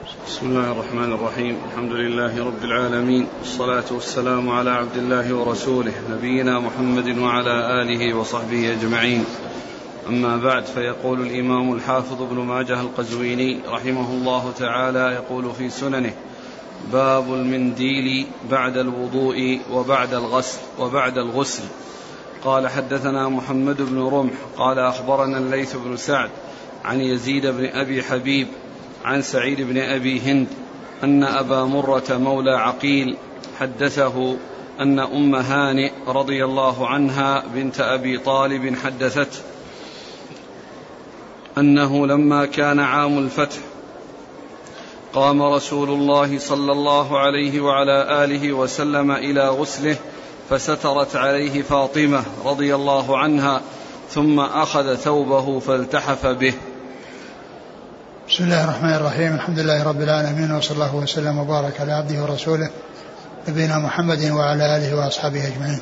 بسم الله الرحمن الرحيم. الحمد لله رب العالمين. والصلاة والسلام على عبد الله ورسوله نبينا محمد وعلى آله وصحبه أجمعين. أما بعد فيقول الإمام الحافظ ابن ماجه القزويني رحمه الله تعالى يقول في سننه باب المنديل بعد الوضوء وبعد الغسل وبعد الغسل. قال حدثنا محمد بن رمح قال أخبرنا الليث بن سعد عن يزيد بن أبي حبيب عن سعيد بن أبي هند أن أبا مرة مولى عقيل حدثه أن أم هانئ رضي الله عنها بنت أبي طالب حدثته أنه لما كان عام الفتح قام رسول الله صلى الله عليه وعلى آله وسلم إلى غسله فسترت عليه فاطمة رضي الله عنها ثم أخذ ثوبه فالتحف به بسم الله الرحمن الرحيم الحمد لله رب العالمين وصلى الله وسلم وبارك على عبده ورسوله نبينا محمد وعلى اله واصحابه اجمعين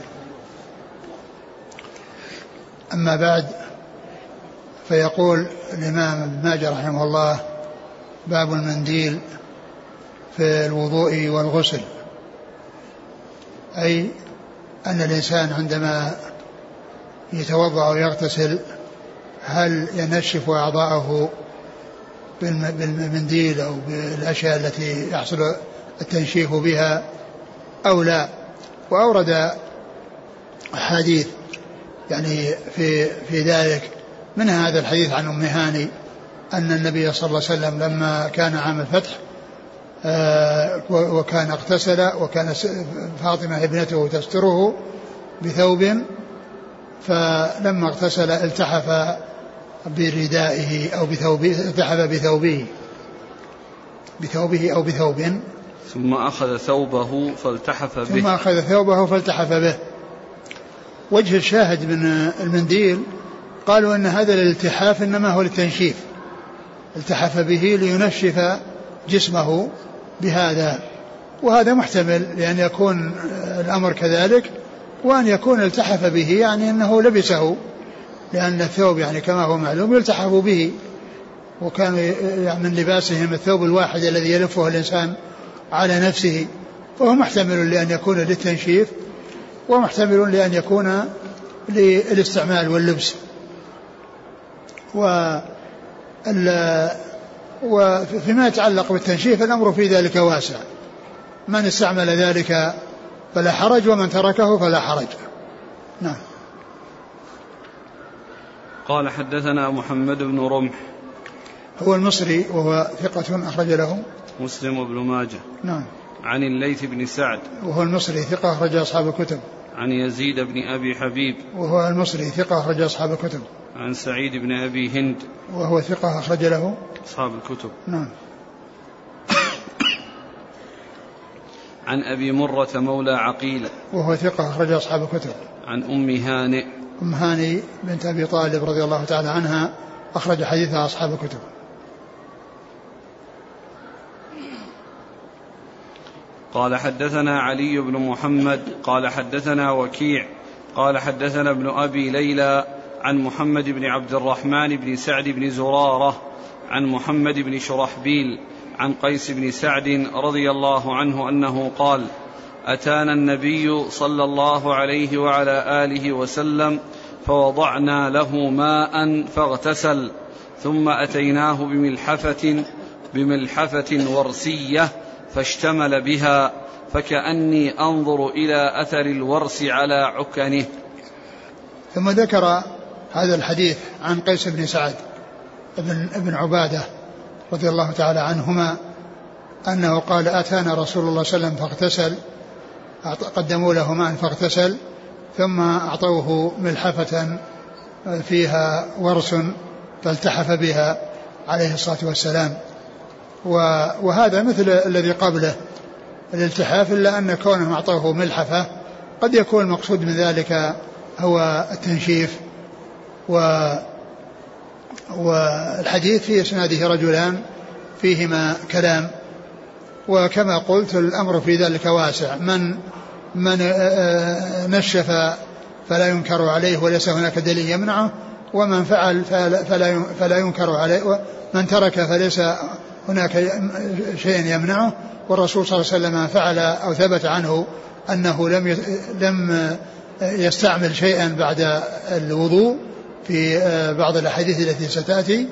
اما بعد فيقول الامام ابن ماجه رحمه الله باب المنديل في الوضوء والغسل اي ان الانسان عندما يتوضا ويغتسل هل ينشف اعضاءه بالمنديل أو بالأشياء التي يحصل التنشيف بها أو لا. وأورد أحاديث يعني في في ذلك من هذا الحديث عن أم هاني أن النبي صلى الله عليه وسلم لما كان عام الفتح آه، وكان اغتسل وكان فاطمة ابنته تستره بثوب فلما اغتسل التحف بردائه أو بثوبه ذهب بثوبه بثوبه أو بثوب. ثم أخذ ثوبه فالتحف به. ثم أخذ ثوبه فالتحف به. وجه الشاهد من المنديل قالوا أن هذا الالتحاف إنما هو للتنشيف. التحف به لينشف جسمه بهذا. وهذا محتمل لأن يكون الأمر كذلك وأن يكون التحف به يعني أنه لبسه. لأن الثوب يعني كما هو معلوم يلتحف به وكان يعني من لباسهم الثوب الواحد الذي يلفه الإنسان على نفسه فهو محتمل لأن يكون للتنشيف ومحتمل لأن يكون للإستعمال واللبس. و وفيما يتعلق بالتنشيف الأمر في ذلك واسع. من استعمل ذلك فلا حرج ومن تركه فلا حرج. نعم. قال حدثنا محمد بن رمح. هو المصري وهو ثقة أخرج له. مسلم بن ماجه. نعم. عن الليث بن سعد. وهو المصري ثقة أخرج أصحاب الكتب. عن يزيد بن أبي حبيب. وهو المصري ثقة أخرج أصحاب الكتب. عن سعيد بن أبي هند. وهو ثقة أخرج له. أصحاب الكتب. نعم. عن أبي مرة مولى عقيل. وهو ثقة أخرج أصحاب الكتب. عن أم هانئ. أم هاني بنت أبي طالب رضي الله تعالى عنها أخرج حديثها أصحاب الكتب. قال حدثنا علي بن محمد قال حدثنا وكيع قال حدثنا ابن أبي ليلى عن محمد بن عبد الرحمن بن سعد بن زرارة عن محمد بن شرحبيل عن قيس بن سعد رضي الله عنه أنه قال أتانا النبي صلى الله عليه وعلى آله وسلم فوضعنا له ماء فاغتسل ثم أتيناه بملحفة بملحفة ورسية فاشتمل بها فكأني أنظر إلى أثر الورس على عكنه. ثم ذكر هذا الحديث عن قيس بن سعد بن, ابن عبادة رضي الله تعالى عنهما أنه قال أتانا رسول الله صلى الله عليه وسلم فاغتسل قدموا له ماء فاغتسل ثم أعطوه ملحفة فيها ورس فالتحف بها عليه الصلاة والسلام. وهذا مثل الذي قبله الالتحاف إلا أن كونهم أعطوه ملحفة قد يكون المقصود من ذلك هو التنشيف. و والحديث في إسناده رجلان فيهما كلام. وكما قلت الأمر في ذلك واسع. من من آه، آه، نشف فلا ينكر عليه وليس هناك دليل يمنعه ومن فعل فلا فلا ينكر عليه ومن ترك فليس هناك شيء يمنعه. والرسول صلى الله عليه وسلم فعل أو ثبت عنه أنه لم لم يستعمل شيئا بعد الوضوء في بعض الأحاديث التي ستأتي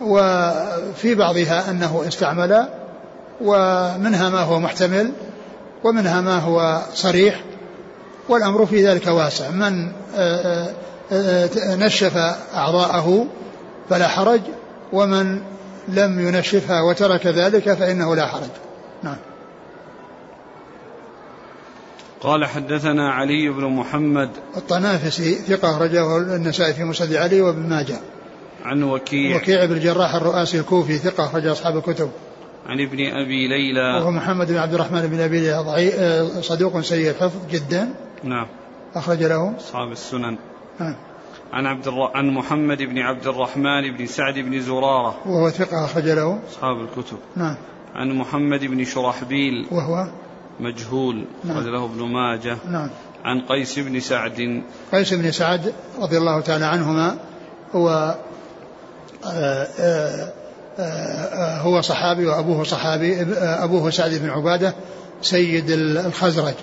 وفي بعضها أنه استعمل ومنها ما هو محتمل ومنها ما هو صريح والأمر في ذلك واسع. من نشف أعضاءه فلا حرج ومن لم ينشفها وترك ذلك فإنه لا حرج. نعم. قال حدثنا علي بن محمد الطنافسي ثقة رجاه النسائي في مسند علي وابن ماجه. عن وكيع. وكيع بن الجراح الرؤاسي الكوفي ثقة رجع أصحاب الكتب. عن ابن أبي ليلى. وهو محمد بن عبد الرحمن بن أبي ليلى. آه، صدوق سيء الحفظ جدا. نعم. أخرج له. أصحاب السنن. نعم عن عبد الر... عن محمد بن عبد الرحمن بن سعد بن زرارة. وهو ثقة أخرج له. أصحاب الكتب. نعم. عن محمد بن شرحبيل. وهو مجهول. نعم. أخرج له ابن ماجه. نعم. عن قيس بن سعد. قيس بن سعد رضي الله تعالى عنهما هو آه، آه، آه، هو صحابي وأبوه صحابي أبوه سعد بن عبادة سيد الخزرج.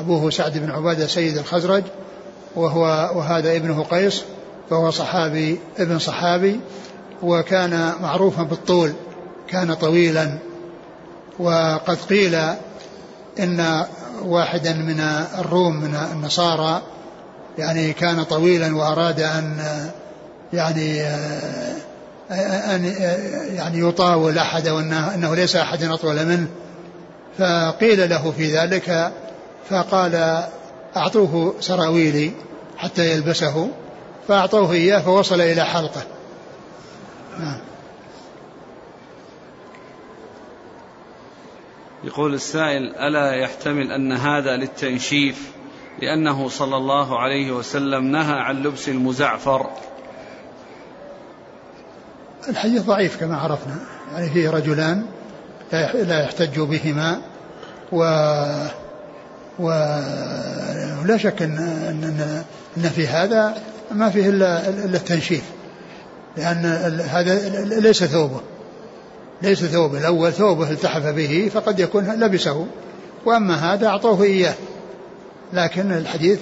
أبوه سعد بن عبادة سيد الخزرج وهو وهذا ابنه قيس فهو صحابي ابن صحابي وكان معروفا بالطول كان طويلا. وقد قيل إن واحدا من الروم من النصارى يعني كان طويلا وأراد أن يعني أن يعني يطاول أحد وانه أنه ليس أحد أطول منه. فقيل له في ذلك فقال أعطوه سراويلي حتى يلبسه. فأعطوه إياه فوصل إلى حلقة. نعم. يقول السائل ألا يحتمل أن هذا للتنشيف؟ لأنه صلى الله عليه وسلم نهى عن لبس المزعفر. الحديث ضعيف كما عرفنا. يعني فيه رجلان لا يحتج بهما و ولا شك ان ان ان في هذا ما فيه الا التنشيف. لأن هذا ليس ثوبه. ليس ثوبه. الأول ثوبه التحف به فقد يكون لبسه. وأما هذا أعطوه إياه. لكن الحديث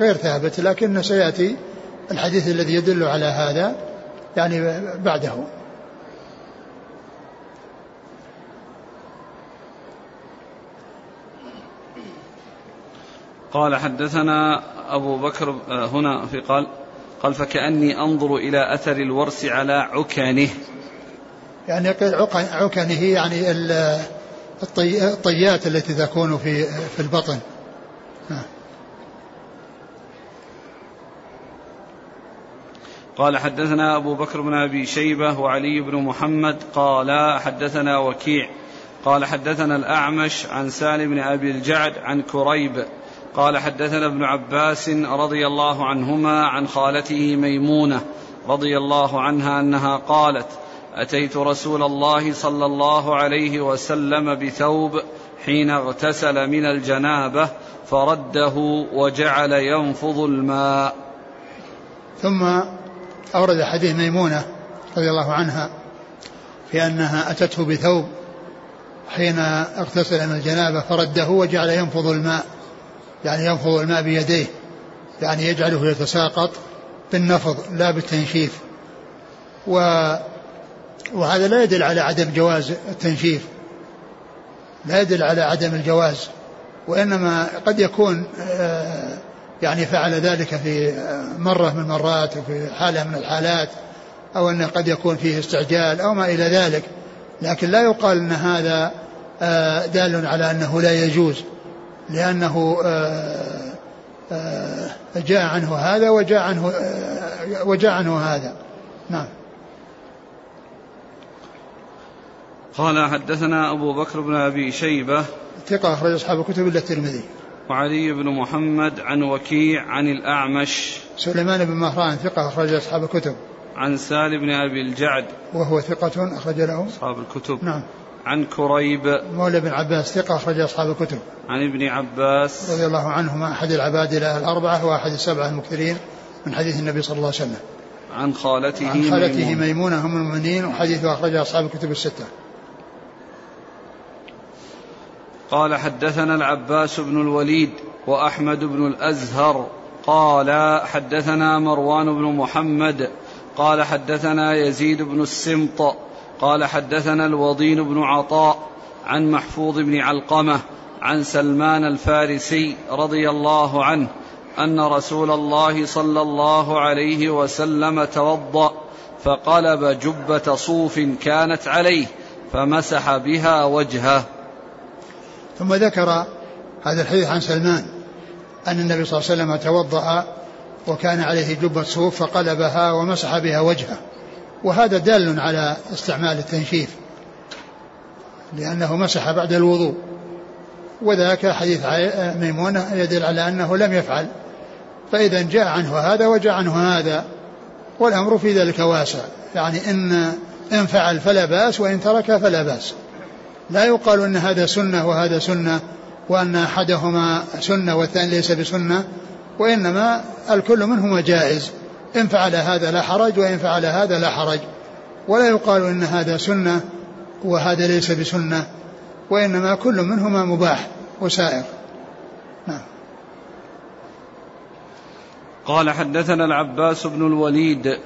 غير ثابت. لكن سيأتي الحديث الذي يدل على هذا. يعني بعده. قال حدثنا أبو بكر آه، هنا في قال قال فكأني أنظر إلى أثر الورس على عكنه. يعني عكنه يعني الطيات التي تكون في في البطن. قال حدثنا أبو بكر بن أبي شيبة وعلي بن محمد قال حدثنا وكيع قال حدثنا الأعمش عن سالم بن أبي الجعد عن كريب قال حدثنا ابن عباس رضي الله عنهما عن خالته ميمونة رضي الله عنها أنها قالت أتيت رسول الله صلى الله عليه وسلم بثوب حين اغتسل من الجنابة فرده وجعل ينفض الماء. ثم أورد حديث ميمونة رضي الله عنها في أنها أتته بثوب حين اغتسل من الجنابة فرده وجعل ينفض الماء يعني ينفض الماء بيديه يعني يجعله يتساقط بالنفض لا بالتنشيف. و وهذا لا يدل على عدم جواز التنشيف لا يدل على عدم الجواز وإنما قد يكون آه، يعني فعل ذلك في مرة من المرات وفي حالة من الحالات أو أنه قد يكون فيه استعجال أو ما إلى ذلك. لكن لا يقال أن هذا آه، دال على أنه لا يجوز لأنه آه، آه، جاء عنه هذا وجاء عنه وجاء عنه هذا. نعم. قال حدثنا أبو بكر بن أبي شيبة. ثقة أخرج أصحاب الكتب إلا الترمذي. وعلي بن محمد عن وكيع عن الأعمش. سليمان بن مهران ثقة أخرج أصحاب الكتب. عن سالم بن أبي الجعد. وهو ثقة أخرج له. أصحاب الكتب. نعم. عن كريب. مولى بن عباس ثقة أخرج أصحاب الكتب. عن ابن عباس. رضي الله عنهما أحد العبادلة الأربعة وأحد السبعة المكثرين من حديث النبي صلى الله عليه وسلم. عن خالته عن خالته ميمونة, ميمونة هم المؤمنين وحديثه أخرجه أصحاب الكتب الستة. قال حدثنا العباس بن الوليد وأحمد بن الأزهر قال حدثنا مروان بن محمد قال حدثنا يزيد بن السمط قال حدثنا الوضين بن عطاء عن محفوظ بن علقمة عن سلمان الفارسي رضي الله عنه أن رسول الله صلى الله عليه وسلم توضأ فقلب جبة صوف كانت عليه فمسح بها وجهه. ثم ذكر هذا الحديث عن سلمان أن النبي صلى الله عليه وسلم توضأ وكان عليه جبة صوف فقلبها ومسح بها وجهه. وهذا دال على استعمال التنشيف لأنه مسح بعد الوضوء. وذاك حديث ميمونة يدل على أنه لم يفعل. فإذا جاء عنه هذا وجاء عنه هذا والأمر في ذلك واسع. يعني إن إن فعل فلا بأس وإن ترك فلا بأس. لا يقال أن هذا سنة وهذا سنة وأن أحدهما سنة والثاني ليس بسنة وإنما الكل منهما جائز. إن فعل هذا لا حرج وإن فعل هذا لا حرج. ولا يقال إن هذا سنة وهذا ليس بسنة وإنما كل منهما مباح وسائر. نعم. قال حدثنا العباس بن الوليد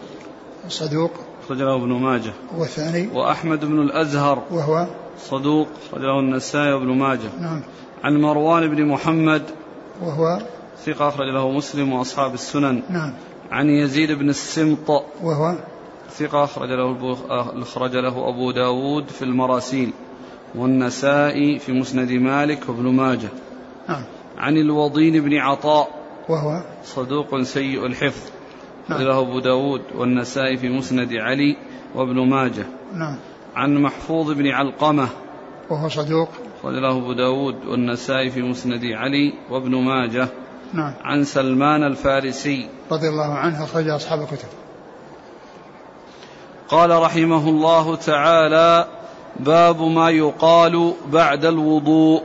صدوق. أخرجه ابن ماجه. والثاني. وأحمد بن الأزهر. وهو صدوق أخرجه النسائي وابن ماجه. نعم. عن مروان بن محمد وهو؟ ثقة أخرج له مسلم وأصحاب السنن. نعم. عن يزيد بن السمط وهو؟ ثقة أخرج له أخرج له أبو داود في المراسيل. والنسائي في مسند مالك وابن ماجه. نعم. عن الوضين بن عطاء وهو؟ صدوق سيء الحفظ. نعم. له أبو داود والنسائي في مسند علي وابن ماجه. نعم. عن محفوظ بن علقمة. وهو صدوق. له أبو داود والنسائي في مسند علي وابن ماجه. نعم. عن سلمان الفارسي. رضي الله عنه أخرج أصحاب الكتب. قال رحمه الله تعالى باب ما يقال بعد الوضوء.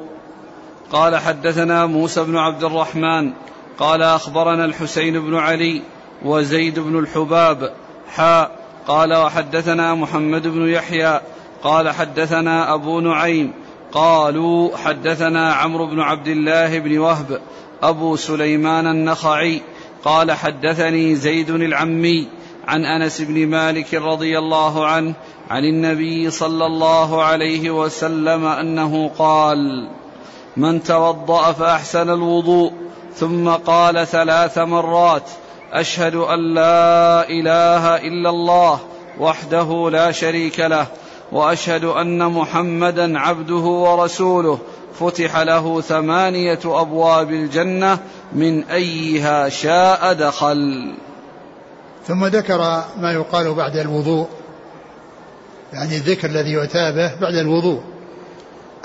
قال حدثنا موسى بن عبد الرحمن. قال أخبرنا الحسين بن علي وزيد بن الحباب حاء قال وحدثنا محمد بن يحيى قال حدثنا أبو نعيم قالوا حدثنا عمرو بن عبد الله بن وهب أبو سليمان النخعي قال حدثني زيد العمي عن أنس بن مالك رضي الله عنه عن النبي صلى الله عليه وسلم أنه قال من توضأ فأحسن الوضوء ثم قال ثلاث مرات أشهد أن لا إله إلا الله وحده لا شريك له وأشهد أن محمدا عبده ورسوله. فتح له ثمانية أبواب الجنة من أيها شاء دخل. ثم ذكر ما يقال بعد الوضوء يعني الذكر الذي يؤتى به بعد الوضوء.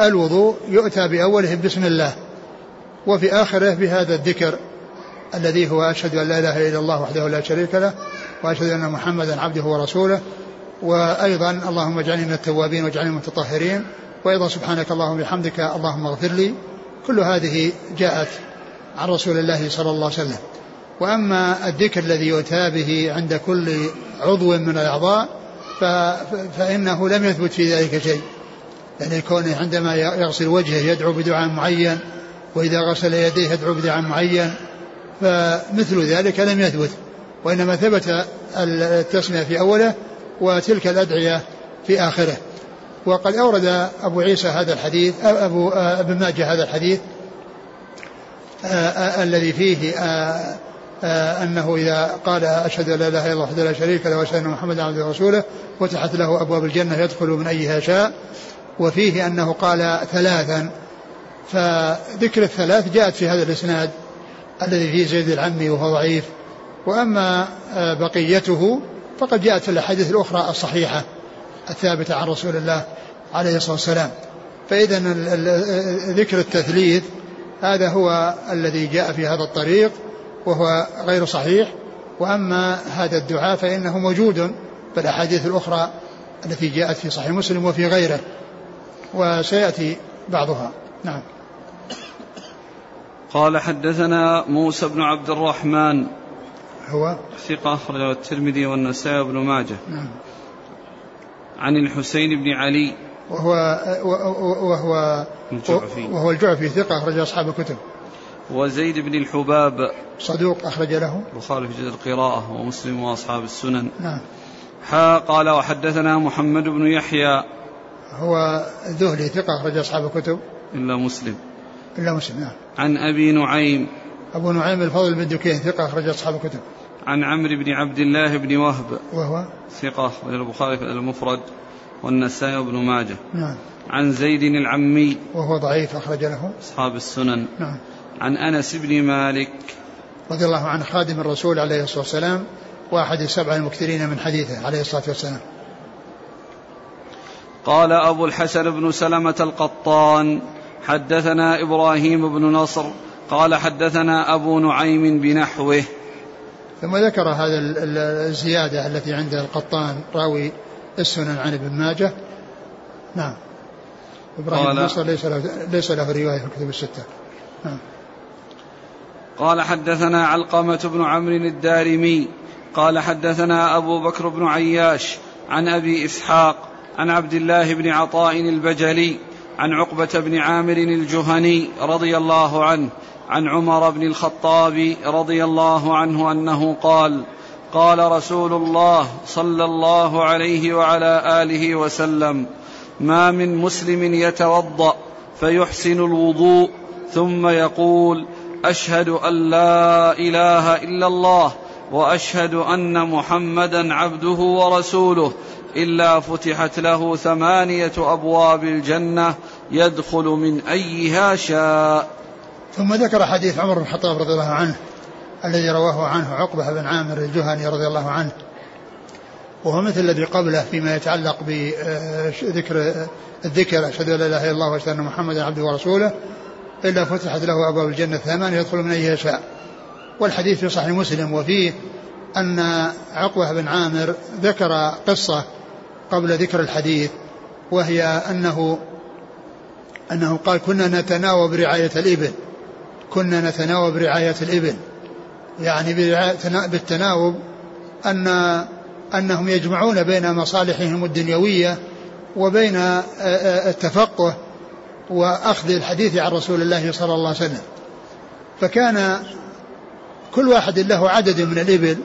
الوضوء يؤتى بأوله بسم الله وفي آخره بهذا الذكر. الذي هو أشهد أن لا إله إلا الله وحده لا شريك له وأشهد أن محمدا عبده ورسوله. وأيضا اللهم اجعلني من التوابين واجعلني من المتطهرين. وأيضا سبحانك اللهم وبحمدك اللهم اغفر لي. كل هذه جاءت عن رسول الله صلى الله عليه وسلم. وأما الذكر الذي يؤتى به عند كل عضو من الأعضاء فإنه لم يثبت في ذلك شيء. يعني كونه عندما يغسل وجهه يدعو بدعاء معين وإذا غسل يديه يدعو بدعاء معين. فمثل ذلك لم يثبت وإنما ثبت التسمية في أوله وتلك الأدعية في آخره. وقد أورد أبو عيسى هذا الحديث أبو ابن ماجه هذا الحديث الذي فيه آه، أنه إذا قال أشهد أن لا إله إلا الله وحده لا شريك له وأشهد أن محمدا عبده ورسوله فتحت له أبواب الجنة يدخل من أيها شاء. وفيه أنه قال ثلاثا فذكر الثلاث جاءت في هذا الإسناد. الذي فيه زيد العمي وهو ضعيف. وأما آه، بقيته فقد جاءت في الأحاديث الأخرى الصحيحة الثابتة عن رسول الله عليه الصلاة والسلام. فإذا ذكر التثليث هذا هو الذي جاء في هذا الطريق وهو غير صحيح. وأما هذا الدعاء فإنه موجود في الأحاديث الأخرى التي جاءت في صحيح مسلم وفي غيره. وسيأتي بعضها. نعم. قال حدثنا موسى بن عبد الرحمن. هو؟ ثقة أخرجه الترمذي والنسائي وابن ماجه. نعم. عن الحسين بن علي. وهو وهو الجعفي. وهو الجعفي ثقة أخرج أصحاب الكتب. وزيد بن الحباب. صدوق أخرج له. البخاري في جزء القراءة ومسلم وأصحاب السنن. نعم. حا قال وحدثنا محمد بن يحيى. هو ذهلي ثقة أخرج أصحاب الكتب. إلا مسلم. إلا مسلم نعم. عن أبي نعيم. أبو نعيم الفضل بن دكين ثقة أخرج أصحاب الكتب. عن عمرو بن عبد الله بن وهب. وهو؟ ثقة البخاري في المفرد والنسائي وابن ماجه. نعم. عن زيد العمي. وهو ضعيف أخرج له. أصحاب السنن. نعم. عن أنس بن مالك. رضي الله عنه خادم الرسول عليه الصلاة والسلام وأحد السبع المكثرين من حديثه عليه الصلاة والسلام. قال أبو الحسن بن سلمة القطان حدثنا إبراهيم بن نصر قال حدثنا أبو نعيم بنحوه. ثم ذكر هذا ال- ال- الزيادة التي عند القطان راوي السنن عن ابن ماجه. نعم. إبراهيم قال- بن نصر ليس له ليس له رواية في الكتب الستة. نعم. قال حدثنا علقمة بن عمرو الدارمي قال حدثنا أبو بكر بن عياش عن أبي إسحاق عن عبد الله بن عطاء البجلي عن عقبة بن عامر الجهني رضي الله عنه عن عمر بن الخطاب رضي الله عنه أنه قال قال رسول الله صلى الله عليه وعلى آله وسلم ما من مسلم يتوضأ فيحسن الوضوء ثم يقول أشهد أن لا إله إلا الله وأشهد أن محمدا عبده ورسوله إلا فتحت له ثمانية أبواب الجنة يدخل من أيها شاء. ثم ذكر حديث عمر بن الخطاب رضي الله عنه الذي رواه عنه عقبة بن عامر الجهني رضي الله عنه. وهو مثل الذي قبله فيما يتعلق بذكر الذكر أشهد أن لا إله إلا الله وأشهد أن محمدا عبده ورسوله إلا فتحت له أبواب الجنة الثمان يدخل من أيها شاء. والحديث في صحيح مسلم وفيه أن عقبة بن عامر ذكر قصة قبل ذكر الحديث وهي أنه أنه قال كنا نتناوب رعاية الإبل. كنا نتناوب رعاية الإبل. يعني بالتناوب أن أنهم يجمعون بين مصالحهم الدنيوية وبين التفقه وأخذ الحديث عن رسول الله صلى الله عليه وسلم. فكان كل واحد له عدد من الإبل.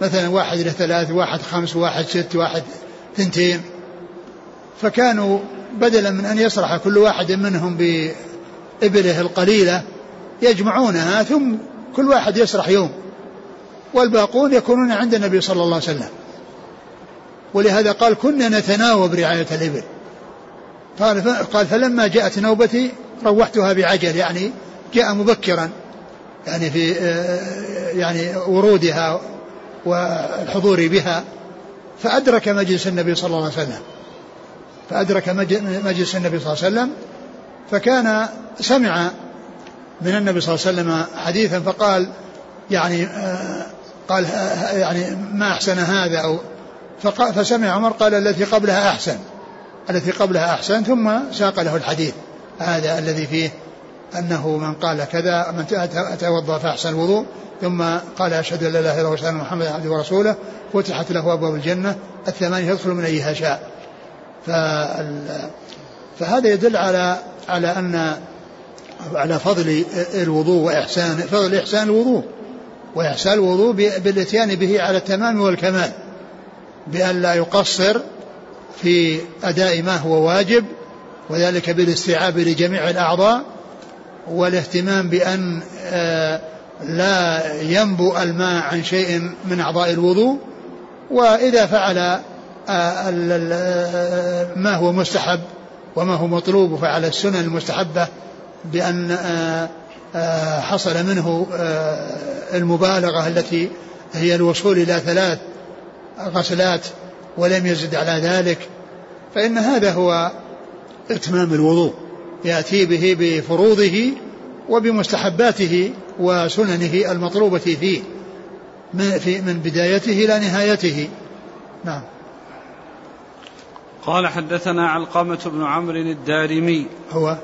مثلا واحد له ثلاث واحد خمس واحد ست واحد ثنتين. فكانوا بدلا من أن يسرح كل واحد منهم بإبله القليلة يجمعونها ثم كل واحد يسرح يوم. والباقون يكونون عند النبي صلى الله عليه وسلم. ولهذا قال كنا نتناوب رعاية الإبل. قال قال فلما جاءت نوبتي روحتها بعجل يعني جاء مبكرا يعني في آه، يعني ورودها والحضور بها فأدرك مجلس النبي صلى الله عليه وسلم. فأدرك مج- مجلس النبي صلى الله عليه وسلم فكان سمع من النبي صلى الله عليه وسلم حديثا فقال يعني آه، قال آه، يعني ما أحسن هذا؟ أو فسمع عمر قال التي قبلها أحسن التي قبلها أحسن ثم ساق له الحديث هذا الذي فيه أنه من قال كذا من توضأ فأحسن الوضوء ثم قال أشهد أن لا إله إلا الله أن محمدا عبده ورسوله فتحت له أبواب الجنة الثمانية يدخل من أيها شاء. فهذا يدل على على أن على فضل الوضوء وإحسان فضل إحسان الوضوء وإحسان الوضوء ب- بالإتيان به على التمام والكمال بأن لا يقصر في أداء ما هو واجب وذلك بالاستيعاب لجميع الأعضاء والاهتمام بأن آه، لا ينبو الماء عن شيء من أعضاء الوضوء وإذا فعل ما هو مستحب وما هو مطلوب وفعل السنن المستحبة بأن آه، آه، حصل منه آه، المبالغة التي هي الوصول إلى ثلاث غسلات ولم يزد على ذلك فإن هذا هو إتمام الوضوء. يأتي به بفروضه وبمستحباته وسننه المطلوبة فيه من, في من بدايته إلى نهايته. نعم. قال حدثنا علقمة بن عمرو الدارمي. هو؟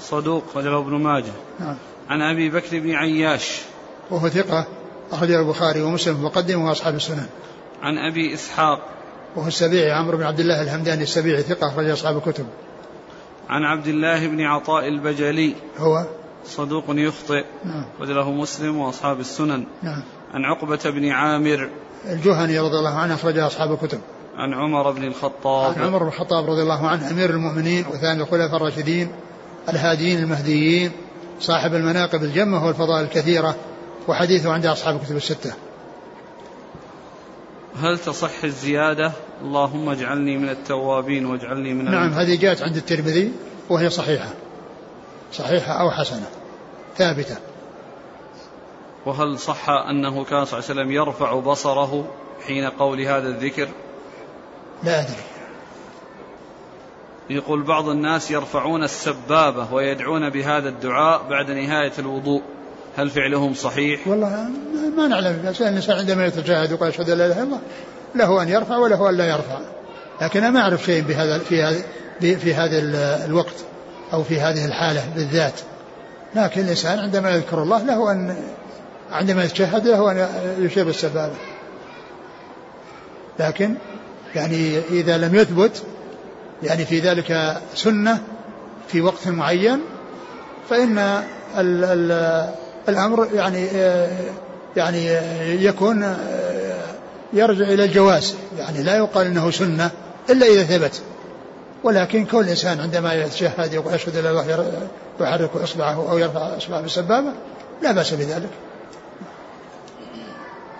صدوق رجله ابن ماجه. نعم. عن أبي بكر بن عياش. وهو ثقة أخرجه البخاري ومسلم وقدمه وأصحاب السنن. عن أبي إسحاق. وهو السبيعي عمرو بن عبد الله الهمداني السبيعي ثقة أخرج أصحاب الكتب. عن عبد الله بن عطاء البجلي. هو؟ صدوق يخطئ. نعم. وله مسلم وأصحاب السنن. نعم. عن عقبة بن عامر. الجهني رضي الله عنه أخرج أصحاب الكتب. عن عمر بن الخطاب. عن عمر بن الخطاب رضي الله عنه أمير المؤمنين وثاني الخلفاء الراشدين الهاديين المهديين صاحب المناقب الجمة والفضائل الكثيرة وحديثه عند أصحاب الكتب الستة. هل تصح الزيادة؟ اللهم اجعلني من التوابين واجعلني من نعم هذه جاءت عند الترمذي وهي صحيحة. صحيحة أو حسنة. ثابتة. وهل صح أنه كان صلى الله عليه وسلم يرفع بصره حين قول هذا الذكر؟ لا أدري. يقول بعض الناس يرفعون السبابة ويدعون بهذا الدعاء بعد نهاية الوضوء. هل فعلهم صحيح؟ والله ما نعلم. الإنسان عندما يتشاهد ويقول أشهد أن لا إله إلا الله له أن يرفع وله أن لا يرفع. لكن أنا ما أعرف شيء بهذا في هذا في هذا الوقت أو في هذه الحالة بالذات. لكن الإنسان عندما يذكر الله له أن عندما يتشهد له أن يشير بالسبابة. لكن يعني إذا لم يثبت يعني في ذلك سنة في وقت معين فإن ال ال الأمر يعني يعني يكون يرجع إلى الجواز يعني لا يقال أنه سنة إلا إذا ثبت. ولكن كل إنسان عندما يتشهد أشهد أن الله يحرك إصبعه أو يرفع إصبعه بالسبابة لا بأس بذلك.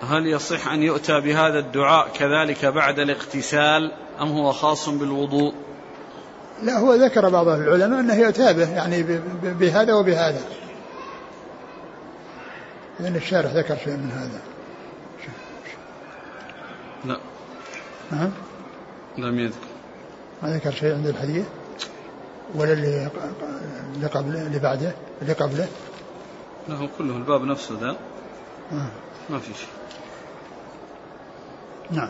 هل يصح أن يؤتى بهذا الدعاء كذلك بعد الاغتسال أم هو خاص بالوضوء؟ لا هو ذكر بعض العلماء أنه يؤتى به يعني بهذا وبهذا. لأن الشارح ذكر شيء من هذا. لا. نعم لم يذكر. ما ذكر شيء عند الحديث؟ ولا اللي قبله اللي بعده اللي قبله؟ له كله الباب نفسه ذا. آه. ما في شيء. نعم.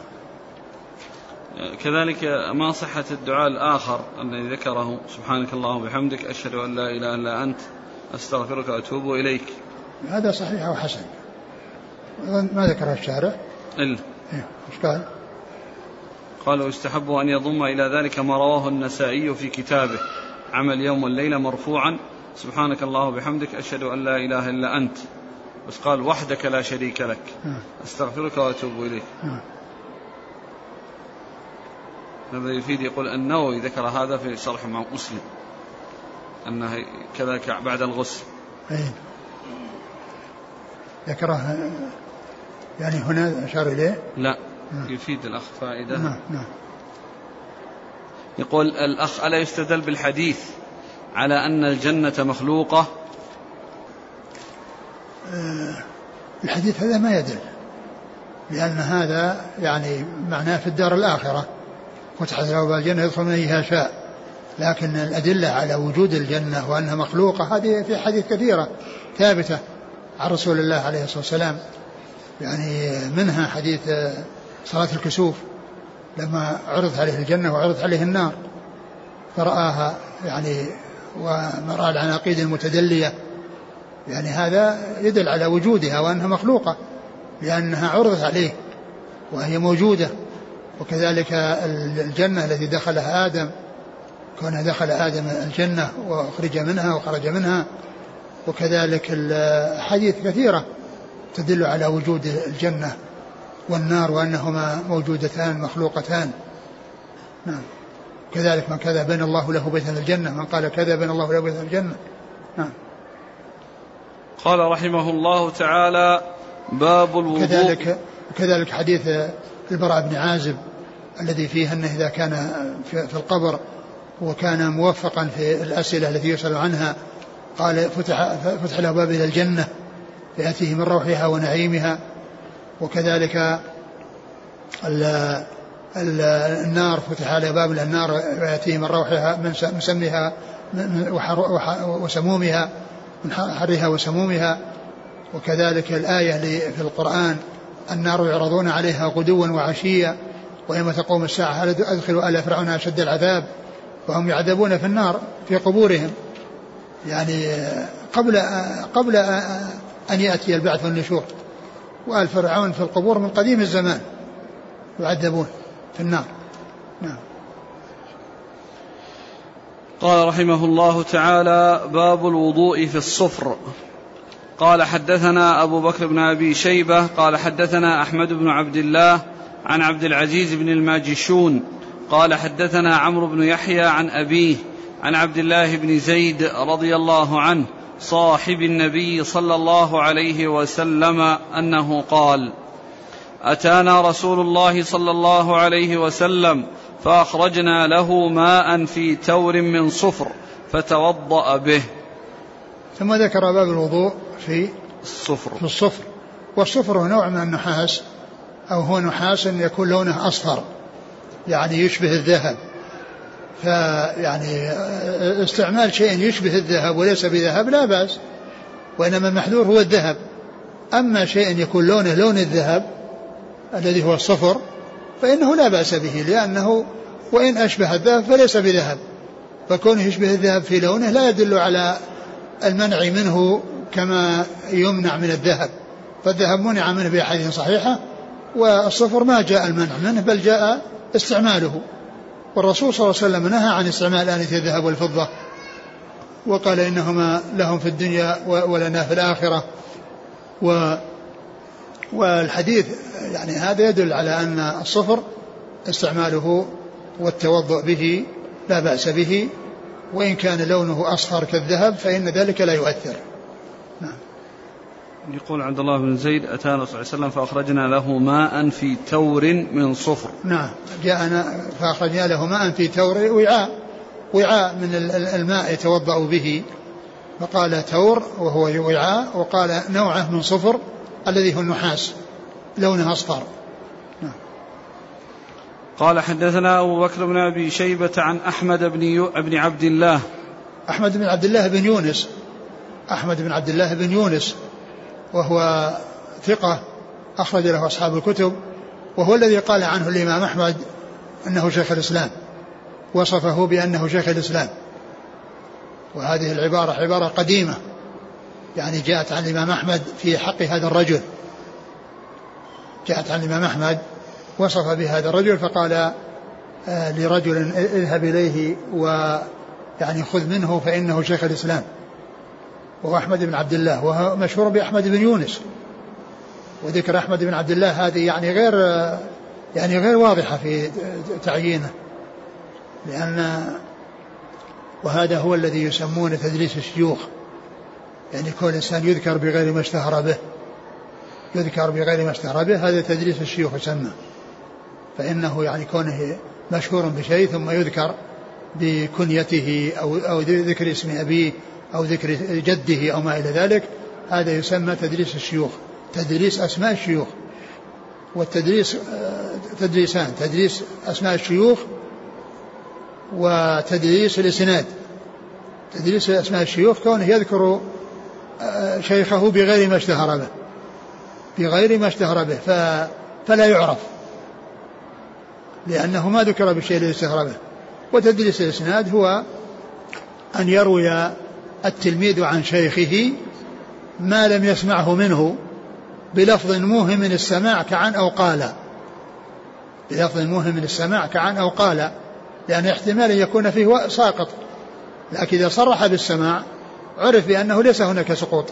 كذلك ما صحة الدعاء الآخر الذي ذكره سبحانك اللهم وبحمدك أشهد أن لا إله إلا أنت أستغفرك وأتوب إليك. هذا صحيح وحسن ما ذكره الشارع؟ إلا. إيه. قال؟ قال ويستحب أن يضم إلى ذلك ما رواه النسائي في كتابه. عمل يوم والليلة مرفوعا. سبحانك الله وبحمدك أشهد أن لا إله إلا أنت. بس قال وحدك لا شريك لك. آه. أستغفرك وأتوب إليك. آه. هذا يفيد يقول النووي ذكر هذا في شرح مع مسلم أنه كذلك بعد الغسل. أي ذكره يعني هنا أشار إليه؟ لا نعم. يفيد الأخ فائدة. نعم نعم. يقول الأخ ألا يستدل بالحديث على أن الجنة مخلوقة؟ الحديث هذا ما يدل لأن هذا يعني معناه في الدار الآخرة. فتحت باب الجنة يدخل من أيها شاء. لكن الأدلة على وجود الجنة وأنها مخلوقة هذه في حديث كثيرة ثابتة عن رسول الله عليه الصلاة والسلام. يعني منها حديث صلاة الكسوف. لما عرض عليه الجنة وعرض عليه النار فرآها يعني وما رأى العناقيد المتدلية. يعني هذا يدل على وجودها وأنها مخلوقة لأنها عرضت عليه وهي موجودة. وكذلك الجنة التي دخلها آدم كونه دخل آدم الجنة وأخرج منها وخرج منها. وكذلك الحديث كثيرة تدل على وجود الجنة والنار وأنهما موجودتان مخلوقتان. نعم. كذلك من كذا بين الله له بيتا في الجنة من قال كذا بين الله له بيتا في الجنة. نعم. قال رحمه الله تعالى باب الوضوء. كذلك كذلك حديث البراء بن عازب الذي فيه أنه إذا كان في القبر وكان موفقا في الأسئلة التي يسأل عنها قال فتح فتح له باب إلى الجنة ياتيه من روحها ونعيمها. وكذلك ال ال النار فتح عليه باب إلى النار ويأتيه من روحها من مسمها وسمومها من حرها وسمومها. وكذلك الآية في القرآن النار يعرضون عليها غدوا وعشيا ويوم تقوم الساعة هل أدخلوا آل فرعون أشد العذاب؟ وهم يعذبون في النار في قبورهم. يعني قبل قبل أن يأتي البعث والنشور. وآل فرعون في القبور من قديم الزمان يعذبون في النار. نعم. قال رحمه الله تعالى باب الوضوء في الصفر. قال حدثنا أبو بكر بن أبي شيبة قال حدثنا أحمد بن عبد الله عن عبد العزيز بن الماجشون قال حدثنا عمرو بن يحيى عن أبيه عن عبد الله بن زيد رضي الله عنه صاحب النبي صلى الله عليه وسلم أنه قال أتانا رسول الله صلى الله عليه وسلم فأخرجنا له ماء في تور من صفر فتوضأ به. ثم ذكر باب الوضوء. في الصفر. في الصفر. والصفر هو نوع من النحاس أو هو نحاس يكون لونه أصفر يعني يشبه الذهب. فيعني استعمال شيء يشبه الذهب وليس بذهب لا بأس وإنما المحذور هو الذهب. أما شيء يكون لونه لون الذهب الذي هو الصفر فإنه لا بأس به لأنه وإن أشبه الذهب فليس بذهب. فكونه يشبه الذهب في لونه لا يدل على المنع منه كما يمنع من الذهب. فالذهب منع منه بأحاديث صحيحة والصفر ما جاء المنع منه بل جاء استعماله. والرسول صلى الله عليه وسلم نهى عن استعمال آنية الذهب والفضة وقال إنهما لهم في الدنيا ولنا في الآخرة. و والحديث يعني هذا يدل على أن الصفر استعماله والتوضؤ به لا بأس به وإن كان لونه أصفر كالذهب فإن ذلك لا يؤثر. يقول عبد الله بن زيد أتانا صلى الله عليه وسلم فأخرجنا له ماء في تور من صفر. نعم. جاءنا فأخرجنا له ماء في تور وعاء وعاء من الماء يتوضأ به. فقال تور وهو وعاء وقال نوعه من صفر الذي هو النحاس لونه أصفر. نعم. قال حدثنا أبو بكر بن أبي شيبة عن أحمد بن, يو... بن عبد الله. أحمد بن عبد الله بن يونس. أحمد بن عبد الله بن يونس. وهو ثقة أخرج له أصحاب الكتب وهو الذي قال عنه الإمام أحمد أنه شيخ الإسلام وصفه بأنه شيخ الإسلام. وهذه العبارة عبارة قديمة يعني جاءت عن الإمام أحمد في حق هذا الرجل. جاءت عن الإمام أحمد وصف بهذا الرجل فقال آه، لرجل اذهب إليه ويعني خذ منه فإنه شيخ الإسلام. وهو أحمد بن عبد الله وهو مشهور بأحمد بن يونس. وذكر أحمد بن عبد الله هذه يعني غير يعني غير واضحة في تعيينه. لأن وهذا هو الذي يسمونه تدريس الشيوخ. يعني كل إنسان يذكر بغير ما اشتهر به. يذكر بغير ما اشتهر به هذا تدريس الشيوخ يسمى. فإنه يعني كونه مشهور بشيء ثم يذكر بكنيته أو أو ذكر اسم أبيه أو ذكر جده أو ما إلى ذلك هذا يسمى تدريس الشيوخ تدريس أسماء الشيوخ والتدريس آه، تدريسان تدريس أسماء الشيوخ وتدريس الإسناد. تدريس أسماء الشيوخ كونه يذكر آه، شيخه بغير ما اشتهر به بغير ما اشتهر به فلا يعرف لأنه ما ذكر بالشيء الذي اشتهر به وتدريس الإسناد هو أن يروي التلميذ عن شيخه ما لم يسمعه منه بلفظ موهم من السماع كعن أو قال. بلفظ موهم من السماع كعن أو قال. لأن احتمال أن يكون فيه ساقط. لكن إذا صرح بالسماع عرف بأنه ليس هناك سقوط.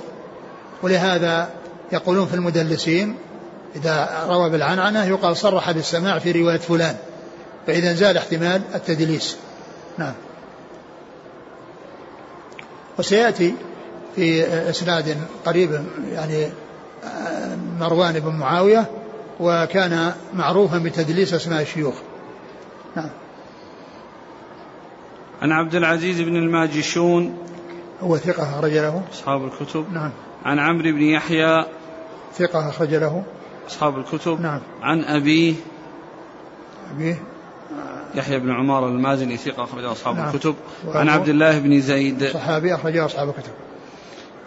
ولهذا يقولون في المدلسين إذا روى بالعنعنة يقال صرح بالسماع في رواية فلان. فإذا زال احتمال التدليس. نعم. وسيأتي في إسناد قريب يعني مروان بن معاوية وكان معروفا بتدليس أسماء الشيوخ. نعم. عن عبد العزيز بن الماجشون هو ثقة أخرج له. أصحاب الكتب. نعم. عن عمرو بن يحيى ثقة أخرج له. أصحاب الكتب. نعم. عن أبيه أبيه. يحيى بن عمار المازني ثقة أخرجه أصحاب نعم. الكتب. عن عبد الله بن زيد. صحابي أخرجه أصحاب الكتب.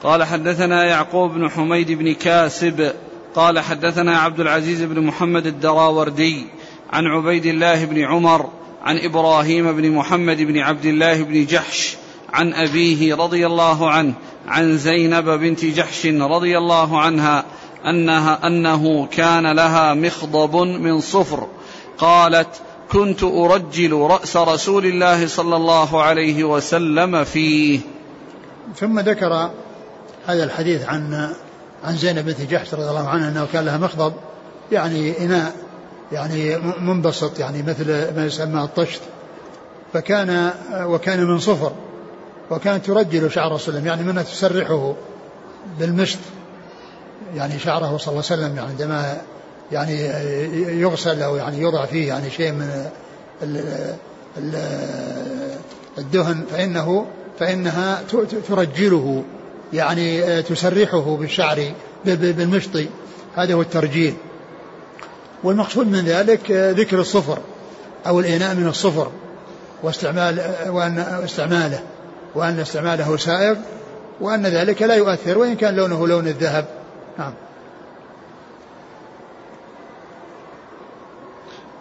قال حدثنا يعقوب بن حميد بن كاسب. قال حدثنا عبد العزيز بن محمد الدراوردي عن عبيد الله بن عمر عن إبراهيم بن محمد بن عبد الله بن جحش عن أبيه رضي الله عنه عن زينب بنت جحش رضي الله عنها أنها أنه كان لها مخضب من صفر. قالت كنت أرجل رأس رسول الله صلى الله عليه وسلم فيه. ثم ذكر هذا الحديث عن عن زينب بنت جحش رضي الله عنها أنه كان لها مخضب يعني إناء يعني منبسط يعني مثل ما يسمى الطشت. فكان وكان من صفر وكانت ترجل شعر رسول الله يعني منها تسرحه بالمشط يعني شعره صلى الله عليه وسلم يعني عندما يعني يغسل أو يعني يوضع فيه يعني شيء من الدهن فانه فإنها ترجله يعني تسرحه بالشعر بالمشط. هذا هو الترجيل. والمقصود من ذلك ذكر الصفر أو الإناء من الصفر واستعمال وأن استعماله وأن استعماله سائغ وأن ذلك لا يؤثر وإن كان لونه لون الذهب. نعم.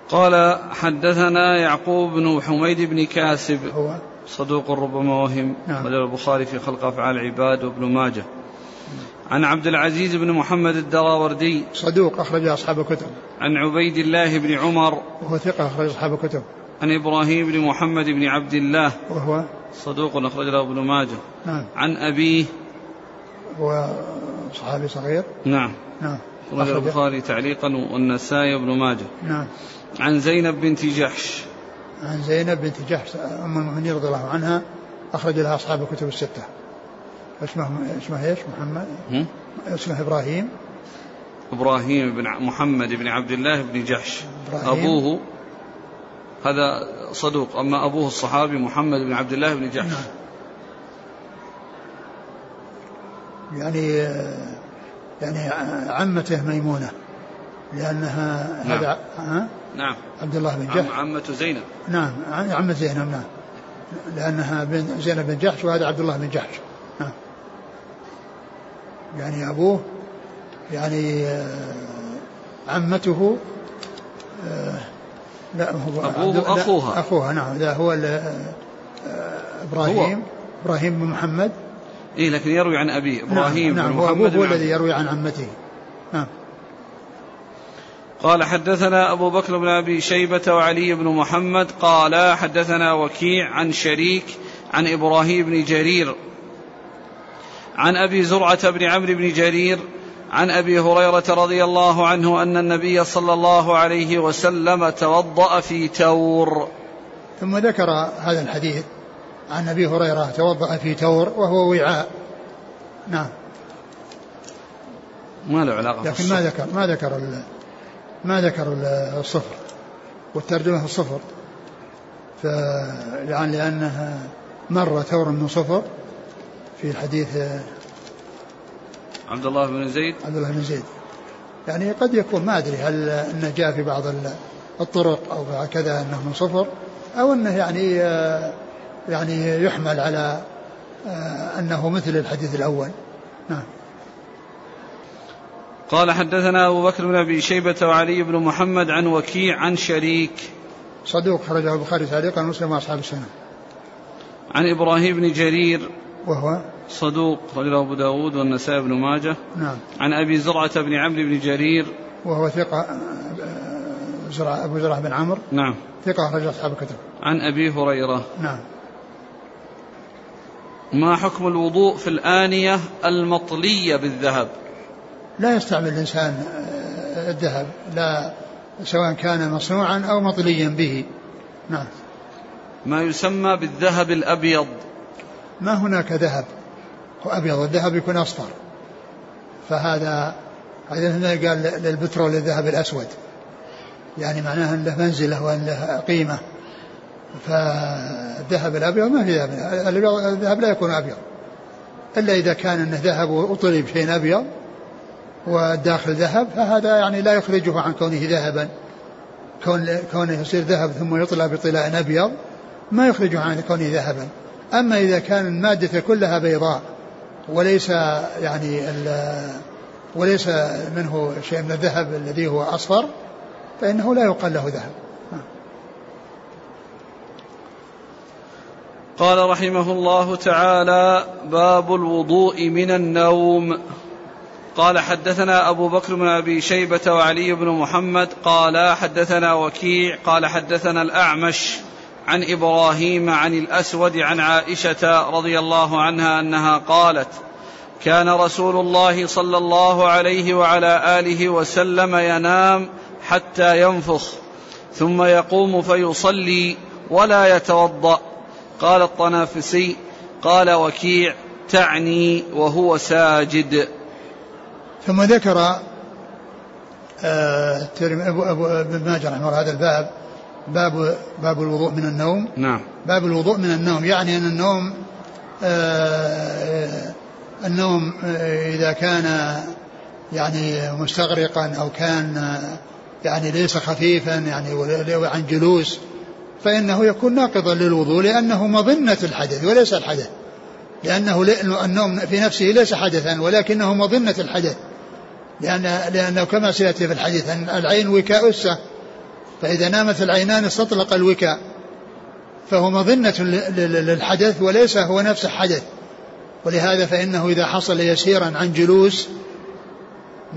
قال حدثنا يعقوب بن حميد بن كاسب. هو صدوق ربما وهم نعم. البخاري في خلق أفعال العباد وابن ماجه. عن عبد العزيز بن محمد الدراوردي. صدوق أخرج أصحاب الكتب. عن عبيد الله بن عمر. وهو ثقة أخرج أصحاب الكتب. عن إبراهيم بن محمد بن عبد الله. وهو صدوق أخرج له ابن ماجه. نعم. عن أبيه. هو صحابي صغير. نعم. نعم. أخرج البخاري تعليقا والنسائي وابن ماجه. نعم. عن زينب بنت جحش. عن زينب بنت جحش أم المؤمنين رضي الله عنها أخرج لها أصحاب الكتب الستة. اسمه اسمه إيش؟ محمد. اسمه إبراهيم. إبراهيم بن محمد بن عبد الله بن جحش. إبراهيم. أبوه هذا صدوق. أما أبوه الصحابي محمد بن عبد الله بن جحش. نعم. يعني يعني عمته ميمونة لأنها نعم. هذا ها؟ نعم. عبد الله بن جحش. عمة زينب. نعم عمة زينب نعم. لأنها بن زينب بن جحش وهذا عبد الله بن جحش. نعم. يعني أبوه يعني عمته لا هو أبوه أخوها. أخوها نعم. لا هو إبراهيم. هو. إبراهيم بن محمد. إيه لكن يروي عن أبيه نعم، إبراهيم نعم, نعم. هو أبوه هو الذي يروي عن عمته. نعم. قال حدثنا أبو بكر بن أبي شيبة وعلي بن محمد قال حدثنا وكيع عن شريك عن إبراهيم بن جرير عن أبي زرعة بن عمرو بن جرير عن أبي هريرة رضي الله عنه أن النبي صلى الله عليه وسلم توضأ في تور. ثم ذكر هذا الحديث عن أبي هريرة توضأ في تور وهو وعاء. نعم. ما له علاقة لكن ما ذكر ما ذكر ما ذكر الصفر والترجمة الصفر. يعني لأنها مر ثور من صفر في الحديث عبد الله بن زيد؟ عبد الله بن زيد. يعني قد يكون ما أدري هل أنه جاء في بعض الطرق أو كذا أنه من صفر أو أنه يعني يعني يحمل على أنه مثل الحديث الأول. نعم. قال حدثنا أبو بكر بن أبي شيبة وعلي بن محمد عن وكيع عن شريك. صدوق خرجه البخاري تعليقا مسلم وأصحاب السنة. عن إبراهيم بن جرير. وهو؟ صدوق رجله أبو داود والنسائي بن ماجه. نعم. عن أبي زرعة بن عمرو بن جرير. وهو ثقة زرع أبو زرعة بن عمرو. نعم. ثقة أخرج أصحاب الكتب. عن أبي هريرة. نعم. ما حكم الوضوء في الآنية المطلية بالذهب؟ لا يستعمل الإنسان آه، الذهب لا سواء كان مصنوعا أو مطليا به. نعم. ما يسمى بالذهب الأبيض. ما هناك ذهب أبيض الذهب يكون أصفر. فهذا هذا قال للبترول الذهب الأسود. يعني معناها أن له منزلة وأن له قيمة. فالذهب الأبيض ما في ذهب. الذهب لا يكون أبيض. إلا إذا كان أنه ذهب وأطلي بشيء أبيض والداخل ذهب فهذا يعني لا يخرجه عن كونه ذهبا. كون كونه يصير ذهب ثم يطلع بطلاء أبيض ما يخرجه عن كونه ذهبا. أما إذا كان المادة كلها بيضاء وليس يعني وليس منه شيء من الذهب الذي هو أصفر فإنه لا يقال له ذهب. قال رحمه الله تعالى باب الوضوء من النوم. قال حدثنا أبو بكر بن أبي شيبة وعلي بن محمد قال حدثنا وكيع قال حدثنا الأعمش عن إبراهيم عن الأسود عن عائشة رضي الله عنها أنها قالت كان رسول الله صلى الله عليه وعلى آله وسلم ينام حتى ينفخ ثم يقوم فيصلي ولا يتوضأ. قال الطنافسي قال وكيع تعني وهو ساجد. ثم ذكر آه ابن ماجه رحمه الله هذا الباب باب باب الوضوء من النوم. نعم. باب الوضوء من النوم يعني أن النوم آه النوم آه إذا كان يعني مستغرقا أو كان يعني ليس خفيفا يعني عن جلوس فإنه يكون ناقضا للوضوء لأنه مظنة الحدث وليس الحدث. لأنه النوم في نفسه ليس حدثا ولكنه مظنة الحدث. لأن لأنه كما سيأتي في الحديث أن العين وكاء أسة فإذا نامت العينان استطلق الوكاء. فهو مظنة للحدث وليس هو نفس الحدث. ولهذا فإنه إذا حصل يسيرا عن جلوس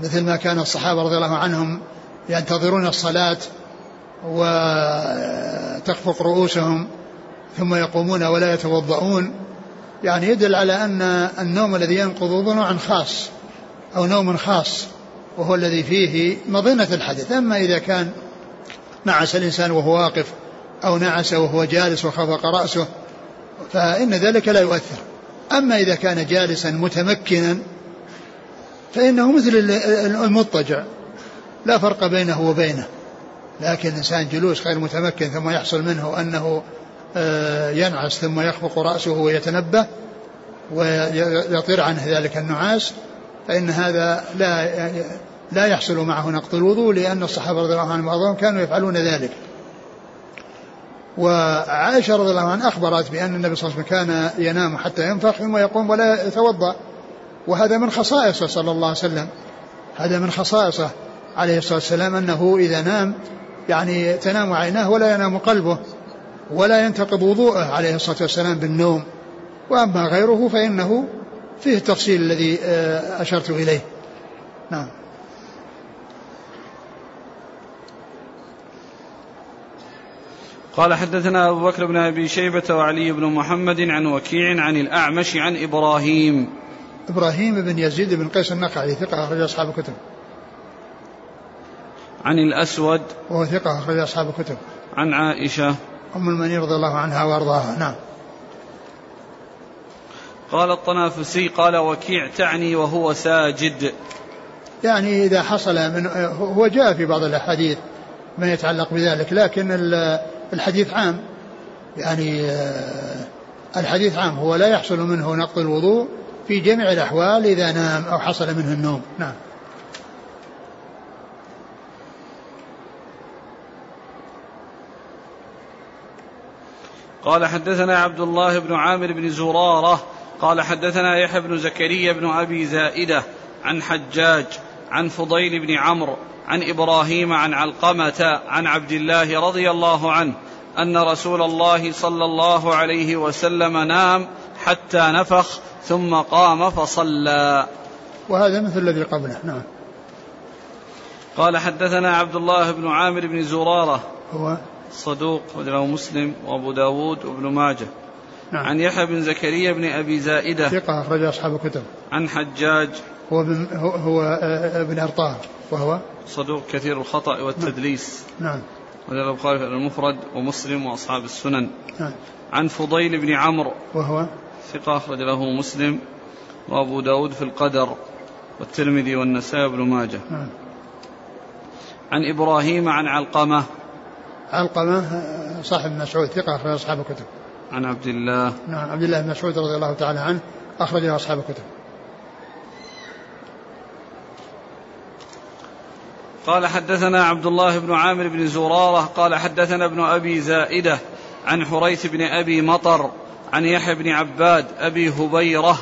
مثل ما كان الصحابة رضي الله عنهم ينتظرون الصلاة وتخفق رؤوسهم ثم يقومون ولا يتوضؤون. يعني يدل على أن النوم الذي ينقض نوع خاص. أو نوم خاص وهو الذي فيه مظنة الحدث أما إذا كان نعس الإنسان وهو واقف أو نعس وهو جالس وخفق رأسه فإن ذلك لا يؤثر. أما إذا كان جالسا متمكنا فإنه مثل المضطجع. لا فرق بينه وبينه. لكن الإنسان جلوس غير متمكن ثم يحصل منه أنه آه، ينعس ثم يخفق رأسه ويتنبه ويطير عنه ذلك النعاس فإن هذا لا لا يحصل معه نقض الوضوء لأن الصحابة رضي الله عنهم بعضهم كانوا يفعلون ذلك. وعائشة رضي الله عنها أخبرت بأن النبي صلى الله عليه وسلم كان ينام حتى ينفخ ثم يقوم ولا يتوضأ. وهذا من خصائصه صلى الله عليه وسلم. هذا من خصائصه عليه الصلاة والسلام أنه إذا نام يعني تنام عيناه ولا ينام قلبه ولا ينتقض وضوءه عليه الصلاة والسلام بالنوم. وأما غيره فإنه فيه التفصيل الذي آه، أشرت إليه. نعم. قال حدثنا أبو بكر بن أبي شيبة وعلي بن محمد عن وكيع عن الأعمش عن إبراهيم. إبراهيم بن يزيد بن قيس النقعي ثقة أخرج أصحاب الكتب. عن الأسود. وهو ثقة أخرج أصحاب الكتب. عن عائشة. أم المؤمنين رضي الله عنها وأرضاها. نعم. قال الطنافسي قال وكيع تعني وهو ساجد. يعني إذا حصل من هو جاء في بعض الأحاديث ما يتعلق بذلك لكن الحديث عام. يعني آه، الحديث عام هو لا يحصل منه نقض الوضوء في جميع الأحوال إذا نام أو حصل منه النوم. نعم. قال حدثنا عبد الله بن عامر بن زرارة قال حدثنا يحيى بن زكريا بن أبي زائدة عن حجاج عن فضيل بن عمرو عن إبراهيم عن علقمة عن عبد الله رضي الله عنه أن رسول الله صلى الله عليه وسلم نام حتى نفخ ثم قام فصلى. وهذا مثل الذي قبله نعم. قال حدثنا عبد الله بن عامر بن زرارة هو؟ صدوق وله مسلم وأبو داود وابن ماجه. نعم. عن يحيى بن زكريا بن أبي زائدة. ثقة أخرج أصحاب الكتب. عن حجاج. هو ابن هو, هو ابن ارطاه وهو؟ صدوق كثير الخطأ والتدليس. نعم. وله البخاري المفرد ومسلم وأصحاب السنن. نعم. عن فضيل بن عمرو. وهو؟ ثقة أخرج له مسلم وأبو داود في القدر والترمذي والنسائي بن ماجه. نعم. عن إبراهيم عن علقمة. علقمة صاحب مسعود ثقة أخرج أصحاب الكتب. عن عبد الله نعم عبد الله بن مسعود رضي الله تعالى عنه أخرجه أصحاب الكتب. قال حدثنا عبد الله بن عامر بن زرارة قال حدثنا ابن أبي زائدة عن حريث بن أبي مطر عن يحيى بن عباد أبي هبيرة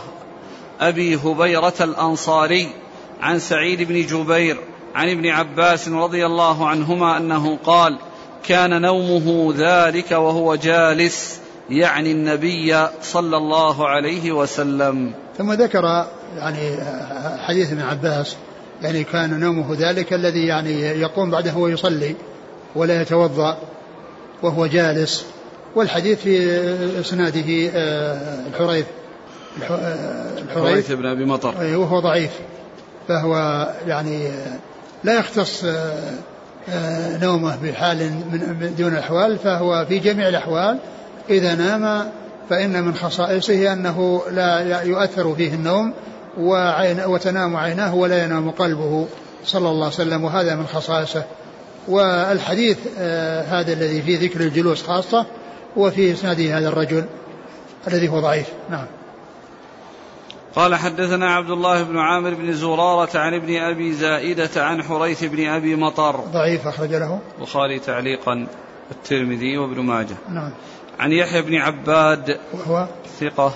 أبي هبيرة الأنصاري عن سعيد بن جبير عن ابن عباس رضي الله عنهما أنه قال كان نومه ذلك وهو جالس يعني النبي صلى الله عليه وسلم. ثم ذكر يعني حديث ابن عباس يعني كان نومه ذلك الذي يعني يقوم بعده هو يصلي ولا يتوضأ وهو جالس. والحديث في إسناده آه، الحريث آه، الحريث. بن أبي مطر. وهو ضعيف. فهو يعني لا يختص آه، نومه بحال من دون الأحوال فهو في جميع الأحوال إذا نام فإن من خصائصه أنه لا يؤثر فيه النوم وعين وتنام عيناه ولا ينام قلبه صلى الله عليه وسلم وهذا من خصائصه. والحديث آه، هذا الذي فيه ذكر الجلوس خاصة وفي إسناده هذا الرجل الذي هو ضعيف. نعم. قال حدثنا عبد الله بن عامر بن زرارة عن ابن أبي زائدة عن حريث بن أبي مطر. ضعيف أخرج له. البخاري تعليقا الترمذي وابن ماجه. نعم. عن يحيى بن عباد وهو ثقة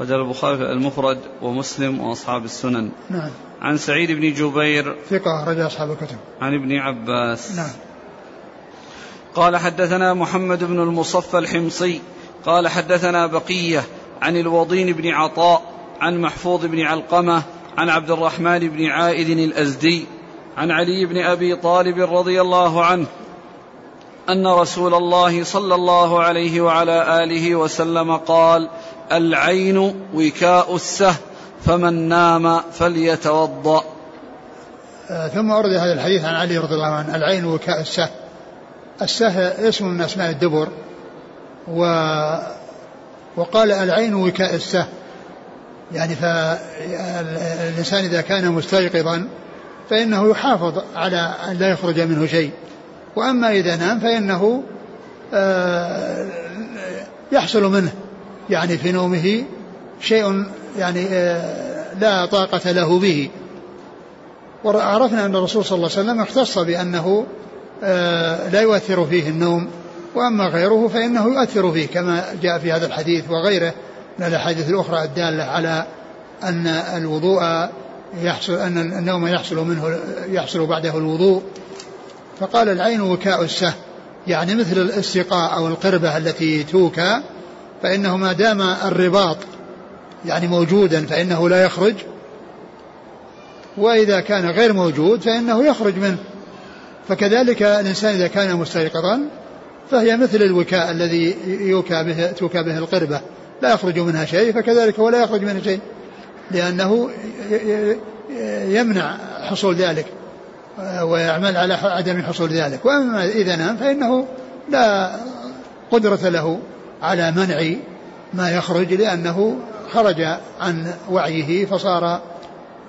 رجل البخاري المفرد ومسلم وأصحاب السنن. نعم. عن سعيد بن جبير ثقة أخرج أصحاب الكتب. عن ابن عباس. نعم. قال حدثنا محمد بن المصفى الحمصي. قال حدثنا بقية عن الوضين بن عطاء عن محفوظ بن علقمة عن عبد الرحمن بن عائد الأزدي عن علي بن أبي طالب رضي الله عنه أن رسول الله صلى الله عليه وعلى آله وسلم قال العين وكاء السه فمن نام فليتوضأ. آه، ثم ورد هذا الحديث عن علي رضي الله عنه العين وكاء السه. السه اسم من أسماء الدبر و وقال العين وكاء السه. يعني فالإنسان إذا كان مستيقظا فإنه يحافظ على أن لا يخرج منه شيء. وأما إذا نام فإنه آه، يحصل منه. يعني في نومه شيء يعني آه، لا طاقة له به. وعرفنا أن الرسول صلى الله عليه وسلم اختص بأنه آه، لا يؤثر فيه النوم. وأما غيره فإنه يؤثر فيه كما جاء في هذا الحديث وغيره من الأحاديث الأخرى الدالة على أن الوضوء يحصل أن النوم يحصل منه يحصل بعده الوضوء. فقال العين وكاء السه يعني مثل الاستقاء أو القربة التي توكى فإنه ما دام الرباط. يعني موجودا فإنه لا يخرج. وإذا كان غير موجود فإنه يخرج منه. فكذلك الإنسان إذا كان مستيقظا فهي مثل الوكاء الذي يوكى به توكى به القربة. لا يخرج منها شيء فكذلك ولا يخرج منها شيء. لأنه يمنع حصول ذلك. ويعمل على عدم حصول ذلك. وأما إذا نام فإنه لا قدرة له على منع ما يخرج لأنه خرج عن وعيه فصار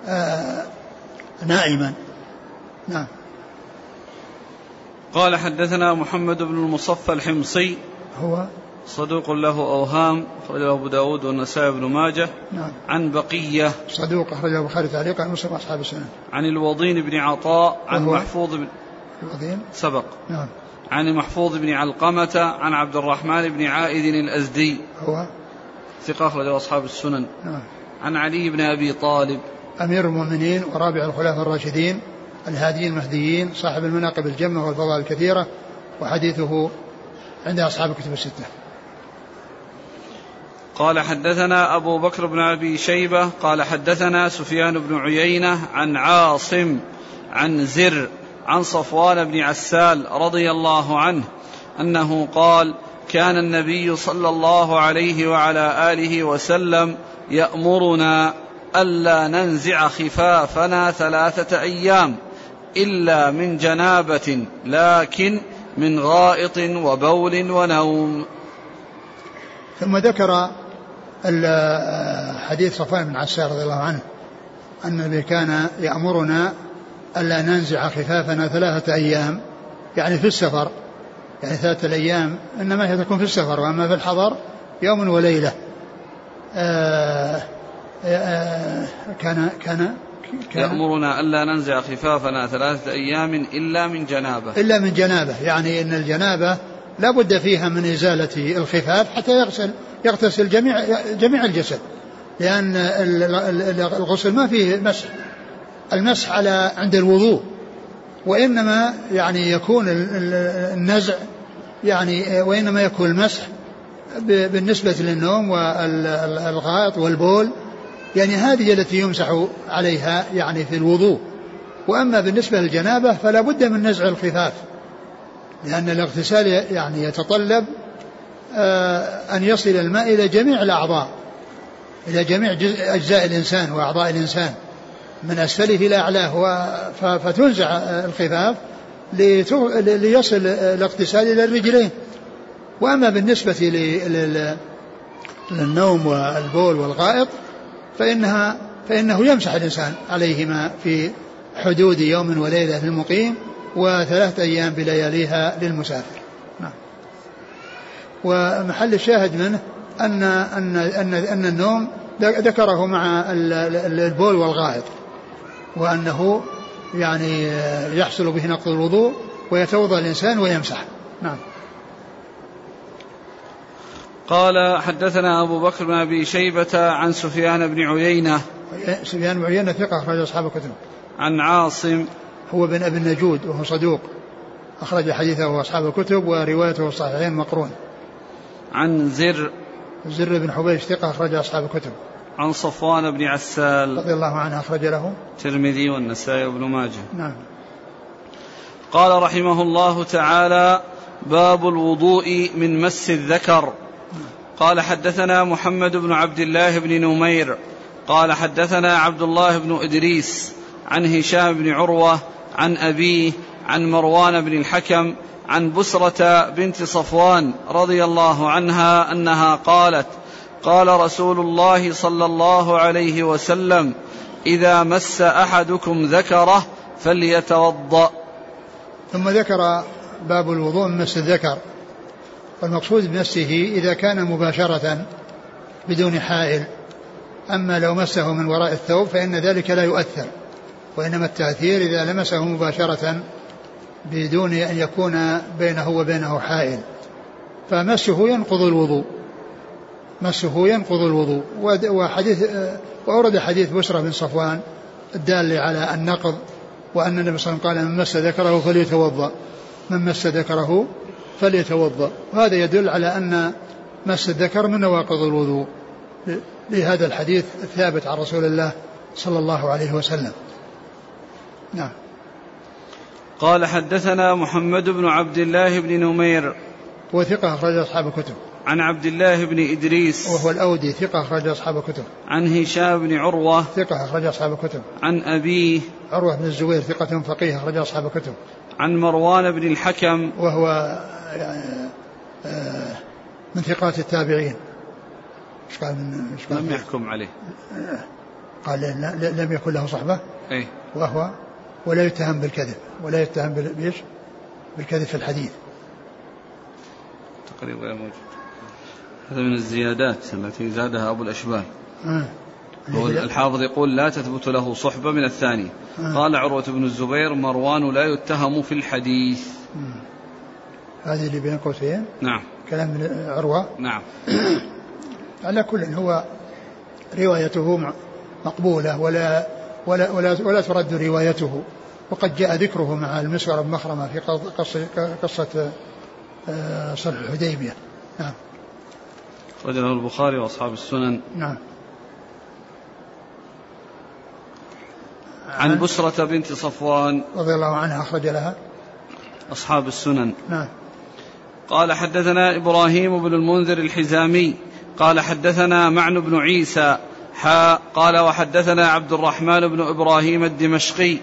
آه، نائما. نعم. قال حدثنا محمد بن المصفى الحمصي. هو؟ صدوق له أوهام أخرجه أبو داود والنسائي بن ماجه. نعم. عن بقية. صدوق أخرجه البخاري تعليقا عن مسلم أصحاب السنة. عن الوضين بن عطاء عن محفوظ بن الوضين؟ سبق. نعم. عن محفوظ بن علقمة عن عبد الرحمن بن عائد الأزدي. هو؟ ثقة أخرجه أصحاب السنن. نعم. عن علي بن أبي طالب. أمير المؤمنين ورابع الخلفاء الراشدين الهاديين المهديين صاحب المناقب الجمة والفضائل الكثيرة وحديثه عند أصحاب الكتب الستة. قال حدثنا أبو بكر بن أبي شيبة قال حدثنا سفيان بن عيينة عن عاصم عن زر عن صفوان بن عسال رضي الله عنه أنه قال كان النبي صلى الله عليه وعلى آله وسلم يأمرنا ألا ننزع خفافنا ثلاثة أيام إلا من جنابة لكن من غائط وبول ونوم. ثم ذكر حديث صفوان بن عسار رضي الله عنه أن النبي كان يأمرنا ألا ننزع خفافنا ثلاثة أيام يعني في السفر يعني ثلاثة الأيام إنما هي تكون في السفر وأما في الحضر يوم وليلة. آآ آآ كان كان كان يأمرنا ألا ننزع خفافنا ثلاثة أيام إلا من جنابة. إلا من جنابة يعني أن الجنابة لا بد فيها من إزالة الخفاف حتى يغسل. يغتسل جميع جميع الجسد لأن الغسل ما فيه مسح المسح على عند الوضوء وإنما يعني يكون النزع يعني وإنما يكون المسح بالنسبة للنوم والغائط والبول يعني هذه التي يمسح عليها يعني في الوضوء. وأما بالنسبة للجنابة فلا بد من نزع الخفاف لأن الاغتسال يعني يتطلب أن يصل الماء إلى جميع الأعضاء إلى جميع أجزاء الإنسان وأعضاء الإنسان من أسفله إلى أعلاه فتنزع الخفاف ليصل الاغتسال إلى الرجلين. وأما بالنسبة للنوم والبول والغائط فإنها فإنه يمسح الإنسان عليهما في حدود يوم وليلة للمقيم وثلاثة أيام بلياليها للمسافر. ومحل الشاهد منه أن أن أن أن النوم ذكره مع البول والغائط وأنه يعني يحصل به نقض الوضوء ويتوضأ الإنسان ويمسح. نعم. قال حدثنا أبو بكر بن أبي شيبة عن سفيان بن عيينة. سفيان بن عيينة ثقة أخرج أصحاب الكتب. عن عاصم. هو بن أبي النجود وهو صدوق أخرج حديثه أصحاب الكتب وروايته الصحيحين مقرون. عن زر زر بن حبيش ثقة أخرج أصحاب الكتب. عن صفوان بن عسال. رضي الله عنه أخرج له. الترمذي والنسائي وابن ماجه. نعم. قال رحمه الله تعالى باب الوضوء من مس الذكر. قال حدثنا محمد بن عبد الله بن نمير. قال حدثنا عبد الله بن إدريس عن هشام بن عروة عن أبيه عن مروان بن الحكم عن بسرة بنت صفوان رضي الله عنها أنها قالت قال رسول الله صلى الله عليه وسلم إذا مس أحدكم ذكره فليتوضأ. ثم ذكر باب الوضوء من مس الذكر. والمقصود بمسه إذا كان مباشرة بدون حائل. أما لو مسه من وراء الثوب فإن ذلك لا يؤثر وإنما التأثير إذا لمسه مباشرة بدون أن يكون بينه وبينه حائل. فمسه ينقض الوضوء. مسه ينقض الوضوء. وحديث وأورد حديث بشرى بن صفوان الدال على النقض وأن النبي صلى الله عليه وسلم قال من مس ذكره فليتوضأ. من مس ذكره فليتوضأ. وهذا يدل على أن مس الذكر من نواقض الوضوء. لهذا الحديث الثابت عن رسول الله صلى الله عليه وسلم. نعم. قال حدثنا محمد بن عبد الله بن نمير وثقة أخرج أصحاب الكتب. عن عبد الله بن إدريس وهو الأودي ثقة أخرج أصحاب الكتب. عن هشام بن عروة ثقة أخرج أصحاب الكتب. عن أبيه عروة بن الزبير ثقة فقيه أخرج أصحاب الكتب. عن مروان بن الحكم وهو آه، آه، من ثقات التابعين. إيش قال من إيش قال لم يحكم عليه. قال لم يكن له صحبة. إيه. وهو ولا يتهم بالكذب ولا يتهم بإيش؟ بالكذب في الحديث. تقريبا غير موجود. هذا من الزيادات التي زادها أبو الأشبال. آه. هو الحافظ يقول لا تثبت له صحبة من الثاني. آه. قال عروة بن الزبير مروان لا يتهم في الحديث. آه. هذه اللي بين قوسين؟ نعم. كلام من عروة؟ نعم. على كل هو روايته مقبولة ولا ولا ولا, ولا ترد روايته. وقد جاء ذكره مع المسور بن مخرمة في قصة, قصة آه، صلح الحديبية. نعم. رجله البخاري وأصحاب السنن. نعم. عن بسرة بنت صفوان. رضي الله عنها أخرج لها. أصحاب السنن. نعم. قال حدثنا إبراهيم بن المنذر الحزامي. قال حدثنا معن بن عيسى. حا قال وحدثنا عبد الرحمن بن إبراهيم الدمشقي.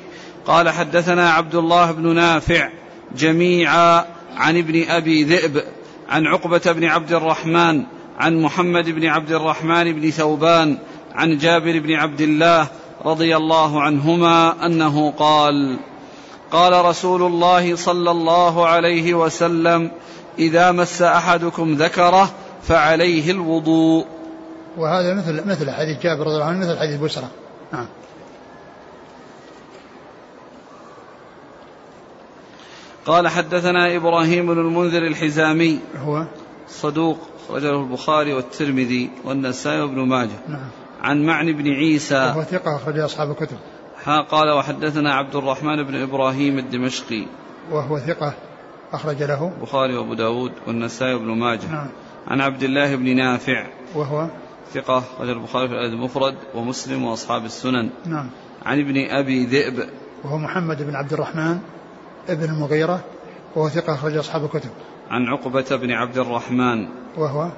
قال حدثنا عبد الله بن نافع جميعا عن ابن أبي ذئب عن عقبة بن عبد الرحمن عن محمد بن عبد الرحمن بن ثوبان عن جابر بن عبد الله رضي الله عنهما أنه قال قال رسول الله صلى الله عليه وسلم إذا مس أحدكم ذكره فعليه الوضوء. وهذا مثل مثل حديث جابر رضي الله عنه مثل حديث بسرى نعم. قال حدثنا إبراهيم بن المنذر الحزامي. هو صدوق رجله البخاري والترمذي والنسائي وابن ماجه. نعم. عن معن بن عيسى. وهو ثقة أخرج أصحاب الكتب. قال وحدثنا عبد الرحمن بن إبراهيم الدمشقي. وهو ثقة أخرج له. البخاري وأبو داود والنسائي وابن ماجه. نعم. عن عبد الله بن نافع. وهو ثقة رجل البخاري في الأدب المفرد ومسلم وأصحاب السنن. نعم. عن ابن أبي ذئب. وهو محمد بن عبد الرحمن. ابن المغيرة وهو ثقة أخرج أصحاب الكتب. عن عقبة بن عبد الرحمن. وهو؟